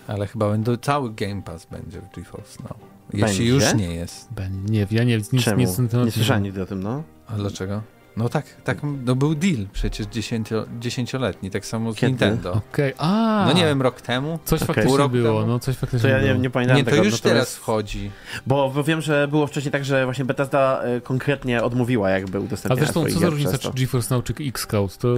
Ale chyba będą, cały Game Pass będzie w GeForce Now. Jeśli Będzie? już nie jest. Ben- Nie, ja nie, nic, Czemu? nic na ten temat Nie słyszałem nigdy o tym, no. A dlaczego? No tak, tak, no był deal przecież dziesięcio, dziesięcioletni, tak samo z Kiedy? Nintendo. Okej, a No nie wiem, rok temu? Coś Okej. faktycznie roku było, temu? no coś faktycznie To ja nie, nie pamiętam Nie, to tego. już natomiast- teraz wchodzi. Bo bo wiem, że było wcześniej tak, że właśnie Bethesda e, konkretnie odmówiła jakby A udostępniania zresztą co za różnica, czy to. GeForce Now, czy Xcloud, to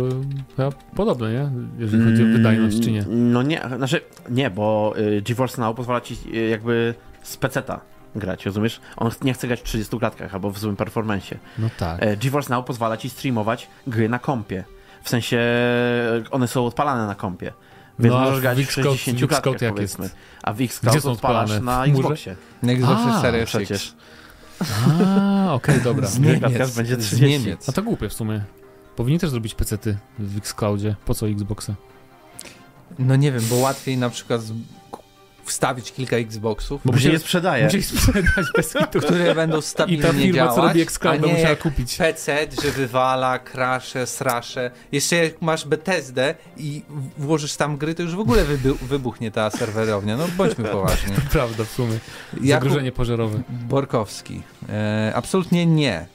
chyba podobne, nie? Jeżeli chodzi o wydajność, czy nie. Mm, No nie, znaczy nie, bo y, GeForce Now pozwala ci y, jakby z peceta grać, rozumiesz? On nie chce grać w 30 klatkach albo w złym performancie. No tak. E, GeForce Now pozwala ci streamować gry na kompie. W sensie e, one są odpalane na kompie. Więc No, a możesz w grać w Xcloud- 60 w Xcloud klatkach jak powiedzmy. jest? A w są odpalasz odpalane? na? Xboxie. Na Xboxie Series przecież. A, okej, dobra. Z Niemiec. będzie Z 30. Niemiec. A to głupie w sumie. Powinni też zrobić pecety w Xcloudzie. Po co Xboxa? No nie wiem, bo łatwiej na przykład z... wstawić kilka Xboxów, Bo się nie sprzedaje. Musieli sprzedać bez kitu. które będą I stabilnie ta firma, działać, co robi nie musiała kupić. PC, że wywala, krasze, strasze. Jeszcze jak masz Bethesdę i włożysz tam gry, to już w ogóle wybu- wybuchnie ta serwerownia. No bądźmy poważni. Prawda, w sumie. Jakub Zagrożenie pożarowe. Borkowski. E, absolutnie nie.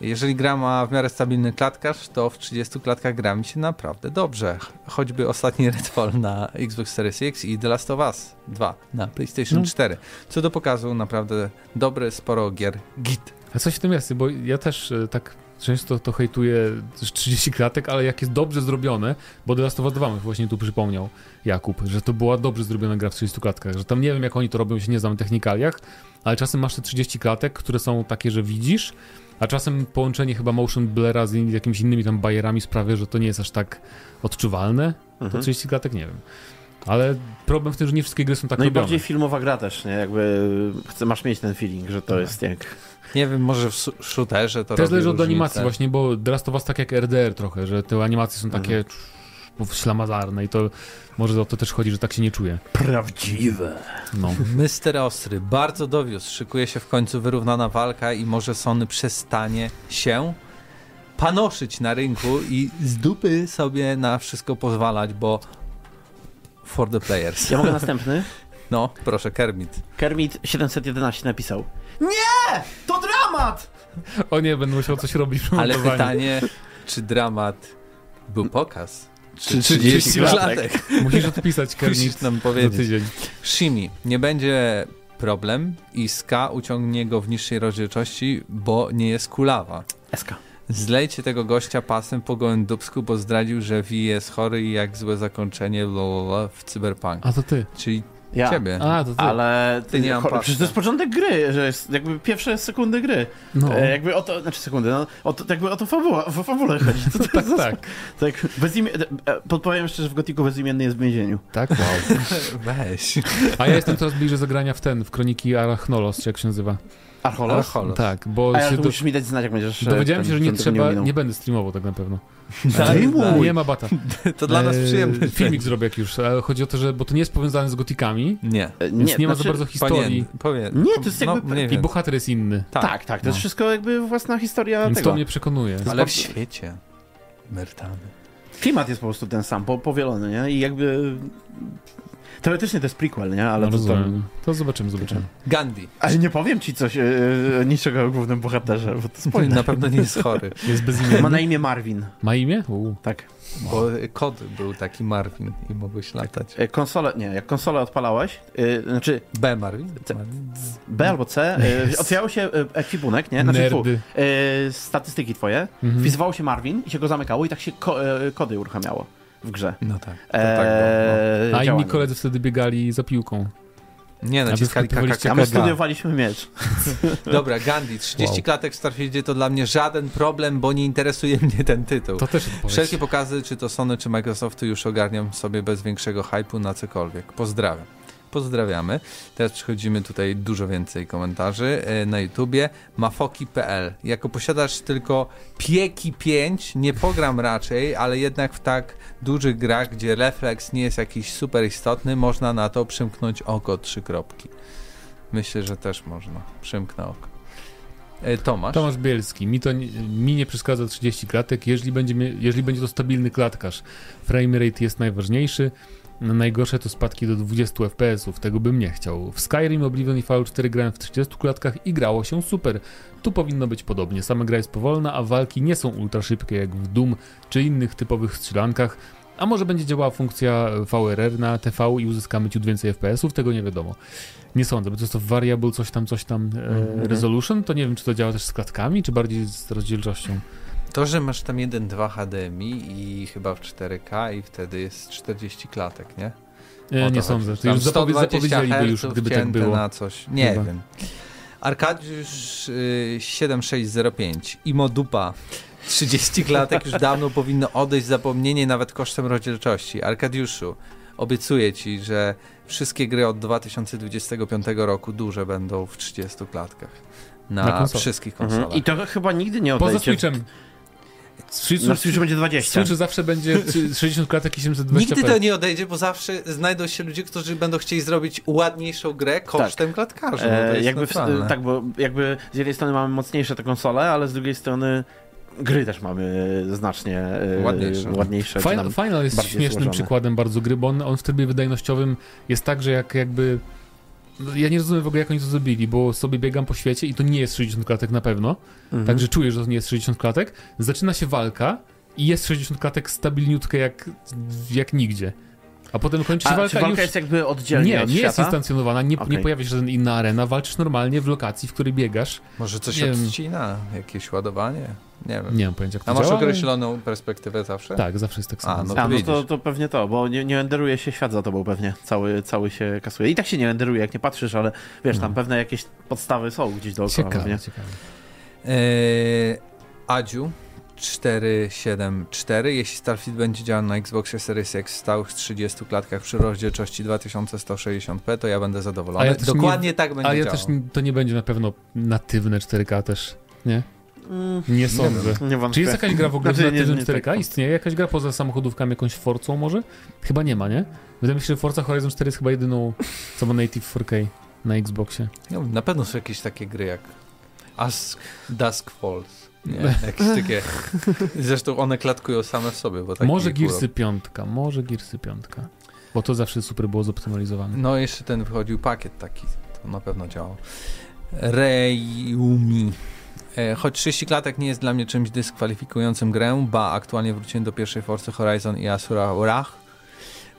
Jeżeli gra ma w miarę stabilny klatkarz, to w 30 klatkach gra mi się naprawdę dobrze. Ch- Choćby ostatni Redfall na Xbox Series X i The Last of Us 2 na PlayStation No. 4. Co do pokazu, naprawdę dobre, sporo gier. Git. A coś w tym jest, bo ja też e, tak często to hejtuję też 30 klatek, ale jak jest dobrze zrobione, bo The Last of Us 2 mi właśnie tu przypomniał Jakub, że to była dobrze zrobiona gra w 30 klatkach, że tam nie wiem jak oni to robią, się nie znam w technikaliach, ale czasem masz te 30 klatek, które są takie, że widzisz, a czasem połączenie chyba motion blura z jakimiś innymi tam bajerami sprawia, że to nie jest aż tak odczuwalne. To Mhm. 30 klatek nie wiem. Ale problem w tym, że nie wszystkie gry są tak No i robione. bardziej filmowa gra też, nie? Jakby chce, masz mieć ten feeling, że to Tak. jest jak... Nie wiem, może w shooterze to Też zależy od różnicę. animacji właśnie, bo The Last of Us tak jak RDR trochę, że te animacje są takie Mhm. Ślamazarne i to może o to też chodzi, że tak się nie czuje. Prawdziwe. No. Mister Ostry bardzo dowiózł. Szykuje się w końcu wyrównana walka i może Sony przestanie się panoszyć na rynku i z dupy sobie na wszystko pozwalać, bo for the players. Ja mogę następny? No, proszę, Kermit. Kermit 711 napisał. Nie! To dramat! O nie, będę musiał coś robić Ale pytanie, czy dramat był pokaz? Czy 30 30 klatek? Musisz odpisać, Kermit, nam powiedzieć. tydzień. Shimi, nie będzie problem i Ska uciągnie go w niższej rozdzielczości, bo nie jest kulawa. SK. Zlejcie tego gościa pasem po gołym dubsku, bo zdradził, że V jest chory i jak złe zakończenie lololo w Cyberpunk. A to ty. Czyli Ja. ciebie. A, to ty. Ale Ty nie cho-. Przecież to jest początek gry, że jest jakby pierwsze sekundy gry. No, E, jakby o to, znaczy sekundy, no, o to, jakby o to fabuła, o fabulę chodzi. To, to tak, tak. tak bezimie... e, Podpowiem szczerze, w Gotiku bezimienny jest w więzieniu. Tak, wow. Weź. A ja jestem coraz bliżej zagrania w ten, w Kroniki Arachnolos, czy jak się nazywa. Archolos? Archolos. Tak, bo A ja się to do... musisz mi dać znać, jak będziesz... e, dowiedziałem ten- się, że nie trzeba, ominął. nie będę streamował tak na pewno. Mu. Nie ma bata. To dla nas Eee, przyjemny. Filmik zrobię jak już, ale chodzi o to, że, bo to nie jest powiązane z gotikami, Nie. E, więc nie, ma za znaczy- bardzo historii. Powinien. Nie, to jest jakby- No, I bohater jest inny. Tak, Tak, tak, to jest No. wszystko jakby własna historia Więc tego. to mnie przekonuje. ale w świecie. Mertany. Klimat jest po prostu ten sam, po, powielony, nie? I jakby... Teoretycznie to jest prequel, nie? Ale no, to, to... zobaczymy, zobaczymy. Gandhi. Ale nie powiem ci coś, e, niczego o głównym bohaterze, bo to spoiler. Na pewno nie jest chory, Jest bezimienny. Ma na imię Marvin, Ma imię? U. tak. bo kod był taki Marvin i mogłeś latać. E, Konsolę, nie, jak konsolę odpalałeś, e, znaczy B Marvin? C- B albo C, otwierał się ekwipunek, nie? Znaczy, fu, Nerdy. e, statystyki twoje, Mhm. wpisywało się Marvin i się go zamykało i tak się ko e, kody uruchamiało w grze. No tak. To E, tak było, A inni koledzy wtedy biegali za piłką. no. Nie, naciskali wklepywaliście A my studiowaliśmy miecz. Dobra, Gandhi, 30 Wow. klatek w Starfieldzie to dla mnie żaden problem, bo nie interesuje mnie ten tytuł. To też odpowiedź. Wszelkie pokazy, czy to Sony, czy Microsoftu już ogarniam sobie bez większego hypu na cokolwiek. Pozdrawiam. Pozdrawiamy. Teraz przechodzimy tutaj dużo więcej komentarzy e, na YouTubie. Mafoki.pl Jako posiadacz tylko Pieki 5 nie pogram raczej, ale jednak w tak dużych grach, gdzie refleks nie jest jakiś super istotny, można na to przymknąć oko trzy kropki. Myślę, że też można. Przymknę oko. E, Tomasz. Tomasz Bielski. Mi, to mi nie przeszkadza 30 klatek, jeżeli będzie, jeżeli będzie to stabilny klatkarz. Framerate jest najważniejszy. Najgorsze to spadki do 20 FPS-ów, tego bym nie chciał. W Skyrim, Oblivion i Fallout 4 grałem w 30 klatkach i grało się super. Tu powinno być podobnie. Sama gra jest powolna, a walki nie są ultra szybkie jak w Doom czy innych typowych strzelankach. A może będzie działała funkcja VRR na TV i uzyskamy ciut więcej FPS-ów? Tego nie wiadomo. Nie sądzę, bo to jest to variable coś tam, coś tam e, Mhm. resolution, to nie wiem, czy to działa też z klatkami, czy bardziej z rozdzielczością. To, że masz tam 1.2 HDMI i chyba w 4K i wtedy jest 40 klatek, nie? E, nie to sądzę. To już zapowie- 120 zapowiedzieliby już, gdyby tak było. na coś. Nie Chyba. wiem. Arkadiusz y, 7605 Imo Dupa 30 klatek już dawno powinno odejść zapomnienie nawet kosztem rozdzielczości. Arkadiuszu, obiecuję ci, że wszystkie gry od 2025 roku duże będą w 30 klatkach. Na, Na wszystkich konsolach. Mhm. I to chyba nigdy nie Poza odejdzie. Switchem. Switch, Na Switchu będzie 20. Switch zawsze będzie trzy- 60 klatek i 720p. Nigdy to nie odejdzie, bo zawsze znajdą się ludzie, którzy będą chcieli zrobić ładniejszą grę kosztem klatkarzy. No, to E, jest jakby w, tak, bo jakby z jednej strony mamy mocniejsze te konsole, ale z drugiej strony gry też mamy znacznie e, Ładniejsze. ładniejsze Final, Final jest śmiesznym złożone. przykładem bardzo gry, bo on, on w trybie wydajnościowym jest tak, że jak jakby... no, Ja nie rozumiem w ogóle, jak oni to zrobili, bo sobie biegam po świecie i to nie jest 60 klatek na pewno, Mhm. także czuję, że to nie jest 60 klatek. Zaczyna się walka i jest 60 klatek stabilniutkie jak, jak nigdzie. A potem kończy się A walka czy walka już... jest jakby oddzielnie Nie, od nie jest instancjonowana, nie, nie Okej. pojawia się żadna inna arena, walczysz normalnie w lokacji, w której biegasz. Może coś Nie wiem. odcina, jakieś ładowanie? Nie wiem. Nie mam pojęcia, jak to A masz działa, ale- określoną perspektywę zawsze? Tak, zawsze jest tak samo. A, no A, no to, to pewnie to, bo nie, nie renderuje się świat za tobą pewnie, cały, cały się kasuje. I tak się nie renderuje, jak nie patrzysz, ale wiesz, tam No. pewne jakieś podstawy są gdzieś dookoła Ciekawe, pewnie. ciekawe. Eee, Adziu 474. Jeśli Starfield będzie działał na Xboxie Series X w stałych 30 klatkach przy rozdzielczości 2160p, to ja będę zadowolony. A ja Dokładnie tak będzie A ja działał. też n- to nie będzie na pewno natywne 4K też, nie? Mm, Nie sądzę. nie wątpię. Czy jest jakaś gra w ogóle Znaczy, nie- nie 4K? tak. Istnieje jakaś gra poza samochodówkami, jakąś Forcą może? Chyba nie ma, nie? Wydaje mi się, że Forza Horizon 4 jest chyba jedyną, co ma native 4K na Xboxie. No, na pewno są jakieś takie gry jak Ask, Dusk Falls. Nie, jakieś takie. Zresztą one klatkują same w sobie. Bo taki może. Gearsy piątka, może Gearsy piątka. Bo to zawsze super było zoptymalizowane. No, jeszcze ten wychodził pakiet taki. To na pewno działał. Reumi. E, Choć 30 klatek nie jest dla mnie czymś dyskwalifikującym grę, ba, aktualnie wróciłem do pierwszej Forcy Horizon i Asura Wrath,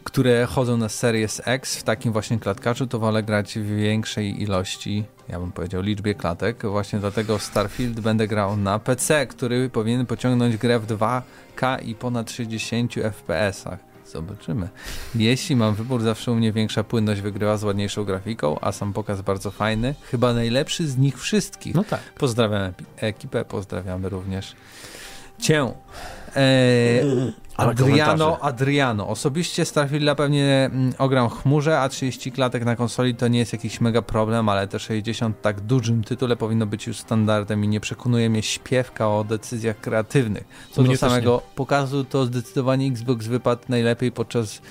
które chodzą na Series X w takim właśnie klatkarzu, to wolę grać w większej ilości, ja bym powiedział, liczbie klatek. Właśnie dlatego Starfield będę grał na PC, który powinien pociągnąć grę w 2K i ponad 60 FPS-ach. Zobaczymy. Jeśli mam wybór, zawsze u mnie większa płynność wygrywa z ładniejszą grafiką, a sam pokaz bardzo fajny. Chyba najlepszy z nich wszystkich. No tak. Pozdrawiam ekipę, pozdrawiamy również cię. Eee, Adriano. Adriano. Osobiście Starfielda pewnie mm, ogram w chmurze, a 30 klatek na konsoli to nie jest jakiś mega problem, ale te 60 tak dużym tytule powinno być już standardem i nie przekonuje mnie śpiewka o decyzjach kreatywnych. Co Mnie do samego pokazu, to zdecydowanie Xbox wypadł najlepiej podczas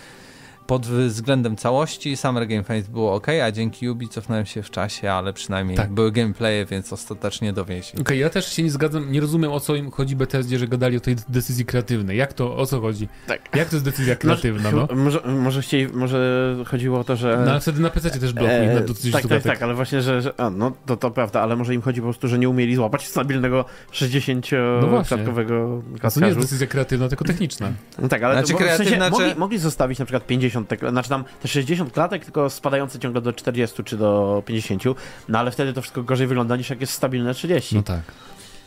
pod względem całości. Summer Game Fest było ok, a dzięki Ubi cofnąłem się w czasie, ale przynajmniej Tak. były gameplaye, więc ostatecznie dowieźli. Okej, ja też się nie zgadzam, nie rozumiem o co im chodzi BTSD, że gadali o tej decyzji kreatywnej. Jak to, o co chodzi? Tak. Jak to jest decyzja kreatywna, no? Może, może, chcieli, może chodziło o to, że... No ale wtedy na PC też blokuje E, na do 30 tak, tak, tak, ale właśnie, że, że a, no to, to prawda, ale może im chodzi po prostu, że nie umieli złapać stabilnego No właśnie. 60-klatkowego To nie jest decyzja kreatywna, tylko techniczna. No tak, ale Znaczy to, w sensie kreatywna, mogli, czy- mogli zostawić na przykład 50, znaczy tam te 60 klatek, tylko spadające ciągle do 40 czy do 50, no ale wtedy to wszystko gorzej wygląda niż jak jest stabilne 30. No tak.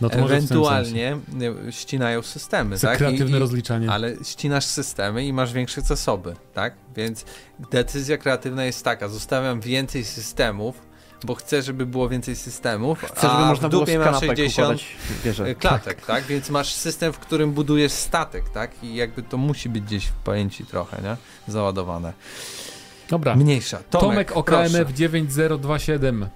No. Ewentualnie nie, ścinają systemy, Za tak? kreatywne I, i, rozliczanie. ale ścinasz systemy i masz większe zasoby, tak? Więc decyzja kreatywna jest taka, zostawiam więcej systemów, bo chcę, żeby było więcej systemów, Chcę, żeby można w było dupie z mam kanapek 60 układać wieże. klatek, tak. Więc masz system, w którym budujesz statek, tak? I jakby to musi być gdzieś w pamięci trochę, nie? Załadowane. Dobra. Mniejsza. Tomek, Tomek o proszę. KMF 9027.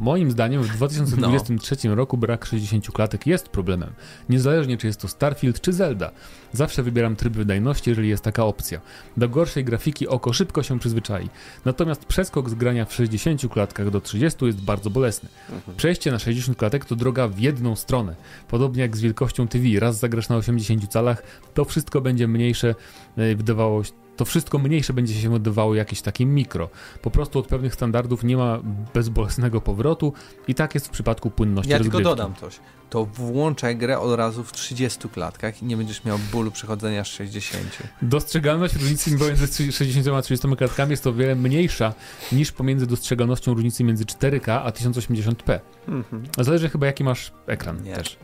Moim zdaniem w 2023 No. roku brak 60 klatek jest problemem. Niezależnie czy jest to Starfield czy Zelda. Zawsze wybieram tryb wydajności, jeżeli jest taka opcja. Do gorszej grafiki oko szybko się przyzwyczai. Natomiast przeskok z grania w 60 klatkach do 30 jest bardzo bolesny. Mhm. Przejście na 60 klatek to droga w jedną stronę. Podobnie jak z wielkością TV. Raz zagrasz na 80 calach, to wszystko będzie mniejsze, e, wydawało się to wszystko mniejsze będzie się wydawało jakieś takie mikro. Po prostu od pewnych standardów nie ma bezbolesnego powrotu i tak jest w przypadku płynności Ja tylko rozgrywki. dodam coś. To włączaj grę od razu w 30 klatkach i nie będziesz miał bólu przechodzenia z 60. Dostrzegalność różnicy między 60 a 30 klatkami jest o wiele mniejsza niż pomiędzy dostrzegalnością różnicy między 4K a 1080p. Mhm. Zależy chyba jaki masz ekran Nie. też.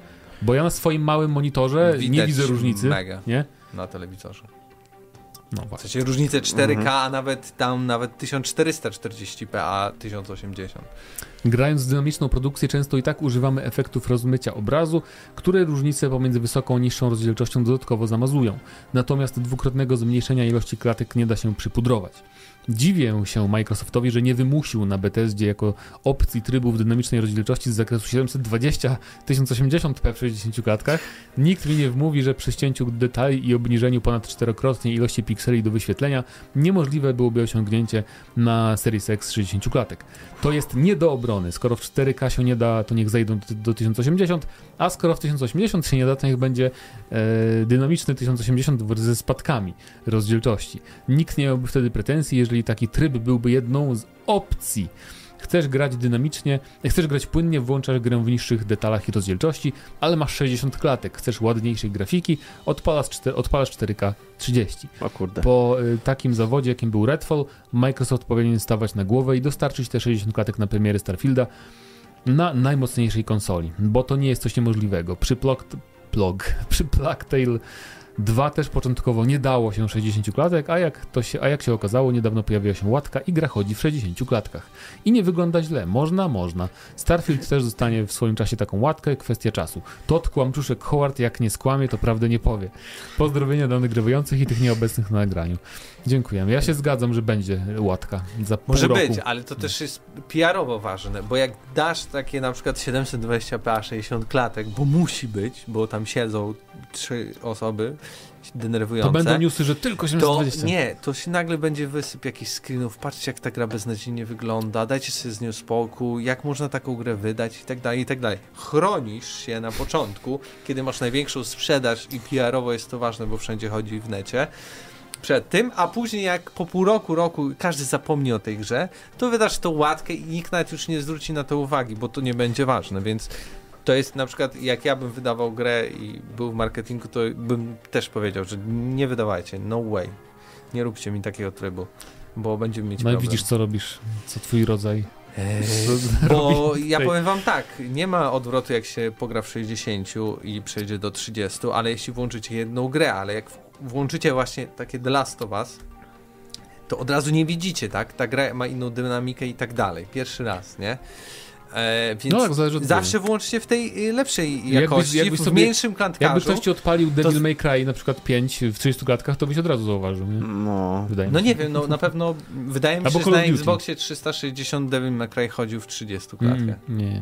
Bo ja na swoim małym monitorze nie Widać widzę różnicy. Mega Nie? na telewizorze. No W sensie różnicę 4K, Mhm. a nawet tam nawet 1440p, a 1080. Grając w dynamiczną produkcję często i tak używamy efektów rozmycia obrazu, które różnice pomiędzy wysoką a niższą rozdzielczością dodatkowo zamazują. Natomiast dwukrotnego zmniejszenia ilości klatek nie da się przypudrować. Dziwię się Microsoftowi, że nie wymusił na Bethesdzie jako opcji trybów dynamicznej rozdzielczości z zakresu 720 1080p w 60 klatkach. Nikt mi nie wmówi, że przy ścięciu detali i obniżeniu ponad czterokrotnie ilości pikseli do wyświetlenia niemożliwe byłoby osiągnięcie na Series X 60 klatek. To jest nie do obrony. Skoro w 4K się nie da, to niech zejdą do, do 1080, a skoro w 1080 się nie da, to niech będzie e, dynamiczny 1080 w- ze spadkami rozdzielczości. Nikt nie miałby wtedy pretensji, jeżeli taki tryb byłby jedną z opcji. Chcesz grać dynamicznie, chcesz grać płynnie, włączasz grę w niższych detalach i rozdzielczości, ale masz 60 klatek, chcesz ładniejszej grafiki, odpalasz, 4, odpalasz 4K 30. O kurde. Po y, takim zawodzie, jakim był Redfall, Microsoft powinien stawać na głowę i dostarczyć te 60 klatek na premiery Starfielda na najmocniejszej konsoli, bo to nie jest coś niemożliwego. Przy Plog, plog, przy Plague Tale 2 też początkowo nie dało się 60 klatek, a jak, to się, a jak się okazało, niedawno pojawiła się łatka i gra chodzi w 60 klatkach. I nie wygląda źle. Można, można. Starfield też zostanie w swoim czasie taką łatkę, kwestia czasu. Todd Kłamczuszek Howard, jak nie skłamie, to prawdę nie powie. Pozdrowienia dla nagrywających i tych nieobecnych na nagraniu. Dziękujemy. Ja się zgadzam, że będzie łatka za Może pół roku. być, ale to też jest PR-owo ważne, bo jak dasz takie na przykład 720p 60 klatek, bo musi być, bo tam siedzą trzy osoby To denerwujące. będą newsy, że tylko to 720. nie, to się nagle będzie wysyp jakichś screenów, patrzcie jak ta gra beznadziejnie wygląda, dajcie sobie z nią spokój, jak można taką grę wydać i tak dalej, i tak dalej. Chronisz się na początku, kiedy masz największą sprzedaż i PR-owo jest to ważne, bo wszędzie chodzi w necie, przed tym, a później jak po pół roku, roku każdy zapomni o tej grze, to wydasz tą łatkę i nikt nawet już nie zwróci na to uwagi, bo to nie będzie ważne, więc to jest na przykład, jak ja bym wydawał grę i był w marketingu, to bym też powiedział, że nie wydawajcie, no way. Nie róbcie mi takiego trybu, bo będziemy mieć No i problem. widzisz, co robisz, co twój rodzaj. Eee, bo ja powiem wam tak, nie ma odwrotu jak się pogra w 60 i przejdzie do 30, ale jeśli włączycie jedną grę, ale jak włączycie właśnie takie The Last of Us, to od razu nie widzicie, tak? Ta gra ma inną dynamikę i tak dalej. Pierwszy raz, nie? E, więc No tak, zależy od zawsze włączcie w tej y, lepszej Jakbyś- jakości, jakbyś w sobie- mniejszym klantkarzu. Jakby ktoś ci odpalił Devil to- May Cry na przykład 5 w 30 klatkach, to byś od razu zauważył, nie? No. Wydaje mi No się. nie wiem, no na pewno wydaje mi się, że na. Xboxie 360 Devil May Cry chodził w 30 klatkach. Mm, nie, nie. Nie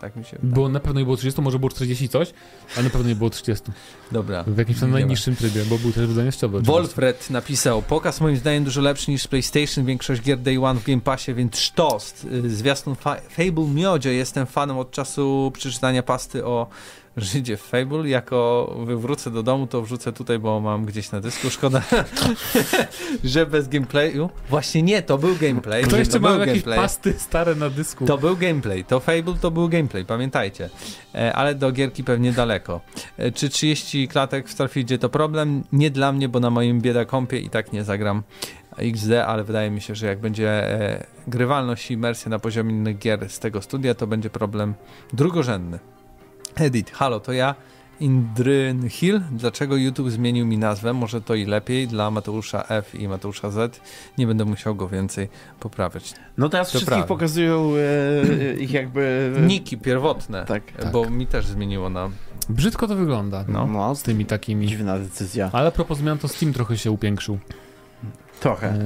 tak mi się wydaje. Było, na pewno nie było 30, może było 40 coś, ale na pewno nie było 30. Dobra. W jakimś tam Nie ma. najniższym trybie, bo był też oczywiście. Wolfred napisał, pokaz moim zdaniem dużo lepszy niż PlayStation, większość gier Day One w Game Passie, więc sztost. Y, Zwiastun Fa- Fable Miodzie, jestem fanem od czasu przeczytania pasty o Żydzie w Fable. Jako wywrócę do domu, to wrzucę tutaj, bo mam gdzieś na dysku. Szkoda, że bez gameplayu. Właśnie nie, to był gameplay. Jeszcze to ma był jakieś gameplay. pasty stare na dysku? To był gameplay, to Fable to był gameplay, pamiętajcie. E, ale do gierki pewnie daleko. E, czy 30 klatek w Starfieldzie to problem? Nie dla mnie, bo na moim bieda kompie i tak nie zagram XD, ale wydaje mi się, że jak będzie e, grywalność i imersja na poziomie innych gier z tego studia, to będzie problem drugorzędny. Edit, halo, to ja Indryn Hill. Dlaczego YouTube zmienił mi nazwę? Może to i lepiej dla Mateusza F i Mateusza Z. Nie będę musiał go więcej poprawiać. No teraz To wszystkich prawda. pokazują e, ich jakby... Niki pierwotne. Tak. Bo mi też zmieniło na. Brzydko to wygląda. No. No, Z tymi takimi. dziwna decyzja. Ale a propos zmian, to Steam trochę się upiększył. Trochę. E,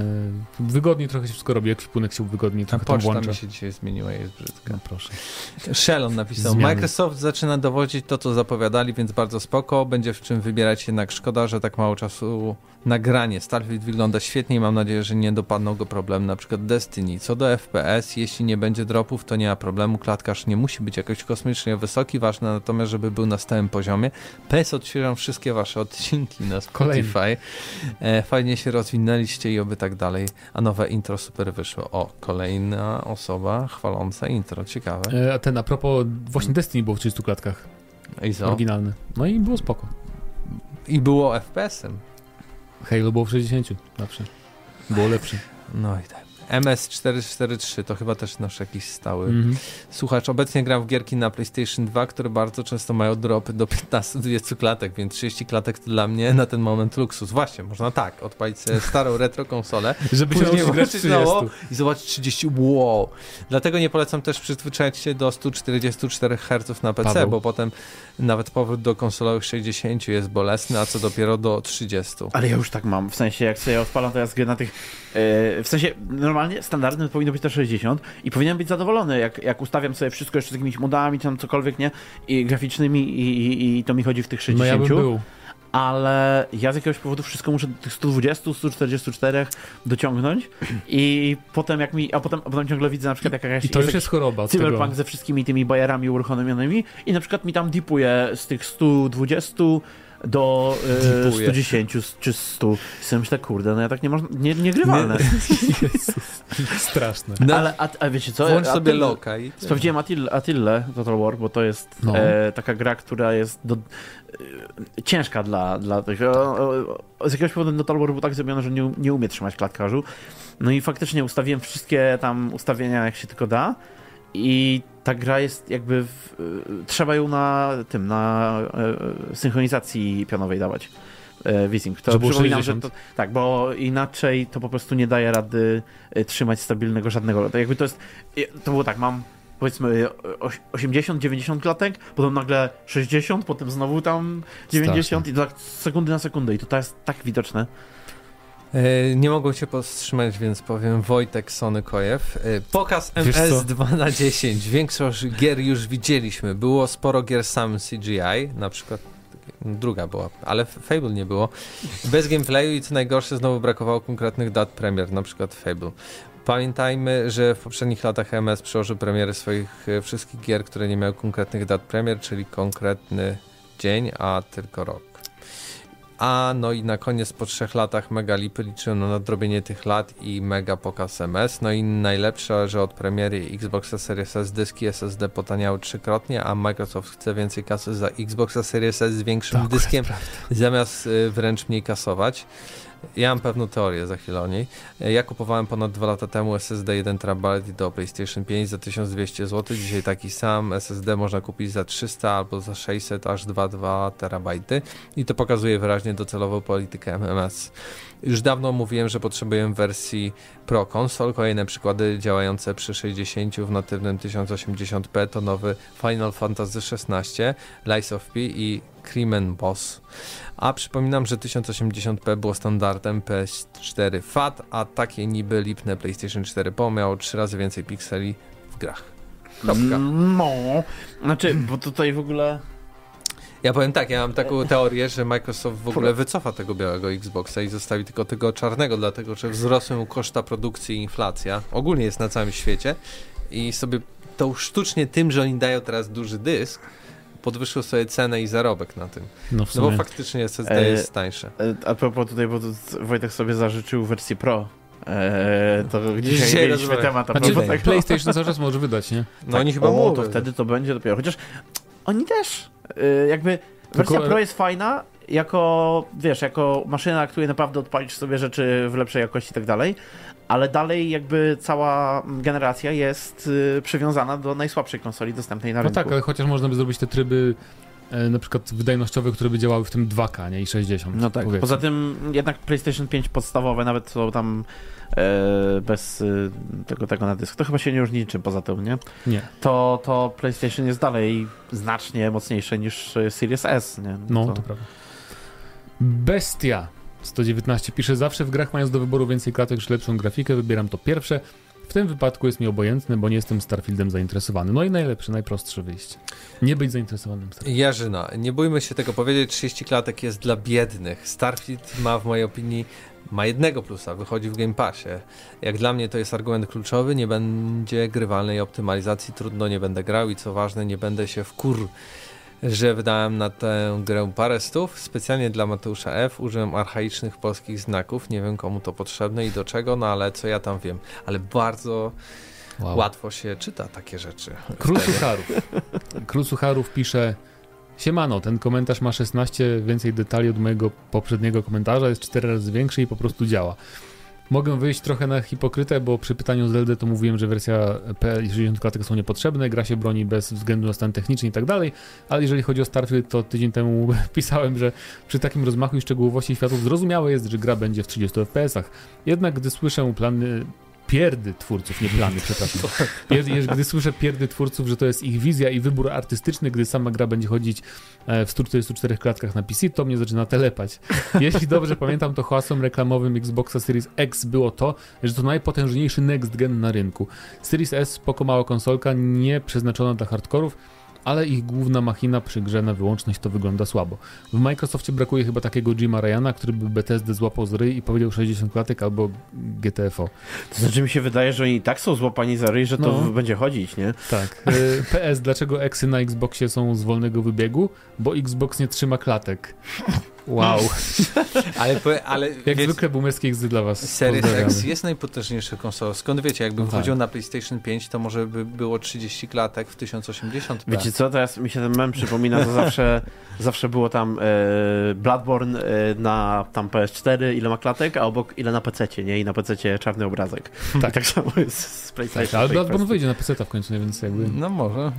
wygodniej trochę się wszystko robi, ekwipunek się wygodniej A trochę tam włącza. mi się dzisiaj zmieniła, jest brzydka. No proszę. Shellon napisał, Zmiany. Microsoft zaczyna dowodzić to, co zapowiadali, więc bardzo spoko. Będzie w czym wybierać, jednak szkoda, że tak mało czasu nagranie. Starfield wygląda świetnie i mam nadzieję, że nie dopadną go problemy, na przykład Destiny. Co do FPS, jeśli nie będzie dropów, to nie ma problemu. Klatkarz nie musi być jakoś kosmicznie wysoki, ważne natomiast, żeby był na stałym poziomie. PS odświeżam wszystkie wasze odcinki na. Spotify. E, fajnie się rozwinęliście i oby tak dalej. A nowe intro super wyszło. O, kolejna osoba chwaląca intro. Ciekawe. E, a ten, a propos, właśnie Destiny było w 30 klatkach. I co? Oryginalny. No i było spoko. I było FPS-em. Halo było w 60 zawsze. Było lepsze. No i tak. MS443 to chyba też nasz jakiś stały Mhm. słuchacz. Obecnie gram w gierki na PlayStation 2, które bardzo często mają dropy do 15-20 klatek, więc 30 klatek to dla mnie na ten moment luksus. Właśnie, można tak, odpalić sobie starą retro konsolę, Żeby się nowo 30. i zobaczyć 30, wow. Dlatego nie polecam też przyzwyczaić się do 144 Hz na PC, Paweł. bo potem nawet powrót do konsolowych 60 jest bolesny, a co dopiero do 30. Ale ja już tak mam, w sensie jak sobie odpalam teraz grę na tych, e, w sensie normalnie standardem powinno być to 60 i powinienem być zadowolony, jak, jak ustawiam sobie wszystko jeszcze z jakimiś modami, czy tam cokolwiek, nie, i graficznymi i, i, i to mi chodzi w tych No 60, ja bym był. ale ja z jakiegoś powodu wszystko muszę do tych 120, 144 dociągnąć i potem jak mi, a potem, a potem ciągle widzę na przykład jak jakaś I to już jest choroba tego. Cyberpunk ze wszystkimi tymi bajerami uruchomionymi i na przykład mi tam dipuje z tych 120 do e, Dipuje. 110 czy 100. I sobie myślę, kurde, no ja tak nie można, nie, niegrywalne. Jezus. Straszne. No, Ale, a, a wiecie co? Włącz A sobie ty- loka i... Sprawdziłem Attille, Attille Total War, bo to jest No. e, taka gra, która jest do, e, ciężka dla, dla tych. O, o, z jakiegoś powodu Total War był tak zrobiony, że nie, nie umie trzymać klatkarzu. No i faktycznie ustawiłem wszystkie tam ustawienia, jak się tylko da. I ta gra jest jakby. W, e, trzeba ją na tym, na e, synchronizacji pionowej dawać. E, Vising. To przypominam, 60. że to, tak, bo inaczej to po prostu nie daje rady e, trzymać stabilnego żadnego. To jakby to jest. e, To było tak, mam powiedzmy oś- 80-90 klatek, potem nagle 60, potem znowu tam 90 i tak sekundy na sekundę i to jest tak widoczne. E, nie mogą się powstrzymać, więc powiem Wojtek Sonykojew. E, pokaz MS 2 na 10. Większość gier już widzieliśmy. Było sporo gier sam CGI, na przykład druga była, ale Fable nie było. Bez gameplayu i co najgorsze, znowu brakowało konkretnych dat premier, na przykład Fable. Pamiętajmy, że w poprzednich latach MS przełożył premiery swoich e, wszystkich gier, które nie miały konkretnych dat premier, czyli konkretny dzień, a tylko rok. A no i na koniec po trzech latach mega lipy liczyłem na nadrobienie tych lat i mega pokaz MS. No i najlepsze, że od premiery Xboxa Series S dyski SSD potaniały trzykrotnie, a Microsoft chce więcej kasy za Xboxa Series S z większym dyskiem, zamiast y, wręcz mniej kasować. Ja mam pewną teorię za chwilę o niej. Ja kupowałem ponad 2 lata temu SSD 1 TB do PlayStation 5 za 1200 zł. Dzisiaj taki sam SSD można kupić za 300 albo za 600 aż 2,2 TB. I to pokazuje wyraźnie docelową politykę MMS. Już dawno mówiłem, że potrzebujemy wersji Pro konsol. Kolejne przykłady działające przy 60 w natywnym 1080p to nowy Final Fantasy XVI, Lies of P i Crimen Boss. A przypominam, że 1080p było standardem PS4 FAT, a takie niby lipne PlayStation 4 Pro miało 3 razy więcej pikseli w grach. Kropka. No, znaczy, bo tutaj w ogóle ja powiem tak, ja mam taką teorię, że Microsoft w ogóle wycofa tego białego Xboxa i zostawi tylko tego czarnego, dlatego że wzrosły mu koszta produkcji i inflacja. Ogólnie jest na całym świecie i sobie to sztucznie tym, że oni dają teraz duży dysk, podwyższył sobie cenę i zarobek na tym. No, no bo faktycznie SSD e, jest tańsze. E, a propos tutaj, bo Wojtek sobie zażyczył wersję Pro. Eee, to dzisiaj, dzisiaj mieliśmy temat. A znaczy, tak, PlayStation cały czas może wydać, nie? No tak, oni chyba o, to wtedy to będzie dopiero. Chociaż oni też jakby wersja Tylko... Pro jest fajna, jako, wiesz, jako maszyna, na której naprawdę odpalisz sobie rzeczy w lepszej jakości i tak dalej, ale dalej jakby cała generacja jest y, przywiązana do najsłabszej konsoli dostępnej na no rynku. No tak, ale chociaż można by zrobić te tryby e, na przykład wydajnościowe, które by działały w tym 2K, nie? I 60. No tak, powiedzmy. poza tym jednak PlayStation 5 podstawowe, nawet są tam bez y, tego, tego na dysku. To chyba się nie różni niczym poza tym, nie? Nie. To, to PlayStation jest dalej znacznie mocniejsze niż y, Series S, nie? No, to, to prawda. Bestia 119 pisze, zawsze w grach mając do wyboru więcej klatek czy lepszą grafikę, wybieram to pierwsze. W tym wypadku jest mi obojętne, bo nie jestem Starfieldem zainteresowany. No i najlepsze, najprostsze wyjście. Nie być zainteresowanym Starfieldem. Jarzyna, nie bójmy się tego powiedzieć, 30 klatek jest dla biednych. Starfield ma w mojej opinii ma jednego plusa, wychodzi w Game Passie. Jak dla mnie to jest argument kluczowy, nie będzie grywalnej optymalizacji, trudno nie będę grał i co ważne, nie będę się wkur, że wydałem na tę grę parę stów. Specjalnie dla Mateusza F. użyłem archaicznych polskich znaków, nie wiem komu to potrzebne i do czego, no ale co ja tam wiem. Ale bardzo... Wow. Łatwo się czyta takie rzeczy. Król Sucharów. Król Sucharów pisze Siemano, ten komentarz ma 16 więcej detali od mojego poprzedniego komentarza, jest 4 razy większy i po prostu działa. Mogę wyjść trochę na hipokrytę, bo przy pytaniu z Zelda to mówiłem, że wersja PL60 klatek są niepotrzebne, gra się broni bez względu na stan techniczny i tak dalej, ale jeżeli chodzi o Starfield, to tydzień temu pisałem, że przy takim rozmachu i szczegółowości światów zrozumiałe jest, że gra będzie w 30 FPS-ach. Jednak gdy słyszę plany pierdy twórców, nie plany, przepraszam. Pierdy, gdy słyszę pierdy twórców, że to jest ich wizja i wybór artystyczny, gdy sama gra będzie chodzić e, w 144 klatkach na PC, to mnie zaczyna telepać. Jeśli dobrze pamiętam, to hasłem reklamowym Xboxa Series X było to, że to najpotężniejszy next gen na rynku. Series S spoko mała konsolka, nie przeznaczona dla hardkorów, ale ich główna machina przy grze na wyłączność to wygląda słabo. W Microsoftie brakuje chyba takiego Jima Ryana, który by Bethesda złapał z ryj i powiedział 60 klatek albo GTFO. To znaczy mi się wydaje, że oni tak są złapani za ryj, że to no. będzie chodzić, nie? Tak. Y, PS, dlaczego eksy na Xboxie są z wolnego wybiegu? Bo Xbox nie trzyma klatek. Wow. ale, ale Jak wiecie, zwykle boomerski X dla was. Series X jest najpotężniejszy konsolą. Skąd wiecie, jakby no wchodził tak. na PlayStation 5, to może by było 30 klatek w 1080p. Wiecie co, teraz mi się ten mem przypomina, to zawsze, zawsze było tam e, Bloodborne e, na tam PS4, ile ma klatek, a obok ile na PC, nie? I na PC czarny obrazek. Tak. I tak samo jest z PlayStation. Tak, ale Bloodborne wyjdzie na PC w końcu, nie? więc jakby... No może.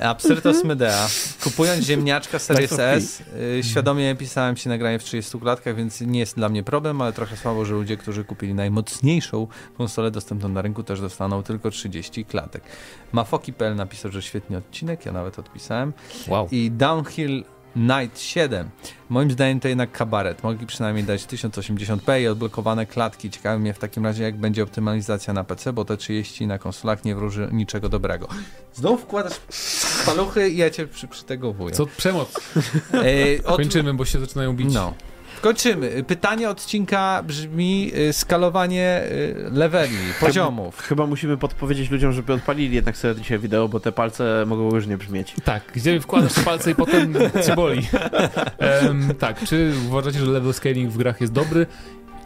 Absyrtos Medea. Kupując ziemniaczka Series S, y, świadomie pisałem się nagranie w 30 klatkach, więc nie jest dla mnie problem, ale trochę słabo, że ludzie, którzy kupili najmocniejszą konsolę dostępną na rynku, też dostaną tylko 30 klatek. Mafoki.pl napisał, że świetny odcinek, ja nawet odpisałem. Wow. I Downhill Night 7. Moim zdaniem to jednak kabaret. Mogli przynajmniej dać 1080p i odblokowane klatki. Ciekawi mnie w takim razie, jak będzie optymalizacja na PC, bo te 30 na konsolach nie wróży niczego dobrego. Znowu wkładasz paluchy i ja cię przy, przytegowuję. Co? Przemoc. E, od... Kończymy, bo się zaczynają bić. No. Kończymy. Pytanie odcinka brzmi y, skalowanie y, leveli, poziomów. Chyba musimy podpowiedzieć ludziom, żeby odpalili jednak sobie dzisiaj wideo, bo te palce mogą różnie brzmieć. Tak, gdzie wkładasz te palce i potem cię boli. Em, tak, czy uważacie, że level scaling w grach jest dobry?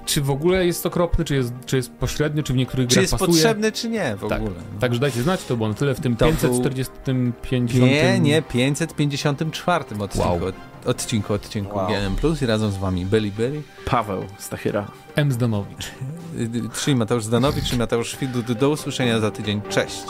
Czy w ogóle jest okropny, czy jest, czy jest pośrednio, czy w niektórych Czy grach jest pasuje? potrzebny, czy nie w Tak. ogóle. no. Także dajcie znać, to było na tyle w tym To był- 545. Nie, nie, 554 odcinku, Wow. Odcinku, odcinku Wow. GNM Plus i razem z wami byli, byli. Paweł Stachyra. M. Zdanowicz. Y, y, Czyli Mateusz Zdanowicz, czyli Mateusz Świdut. Do usłyszenia za tydzień. Cześć.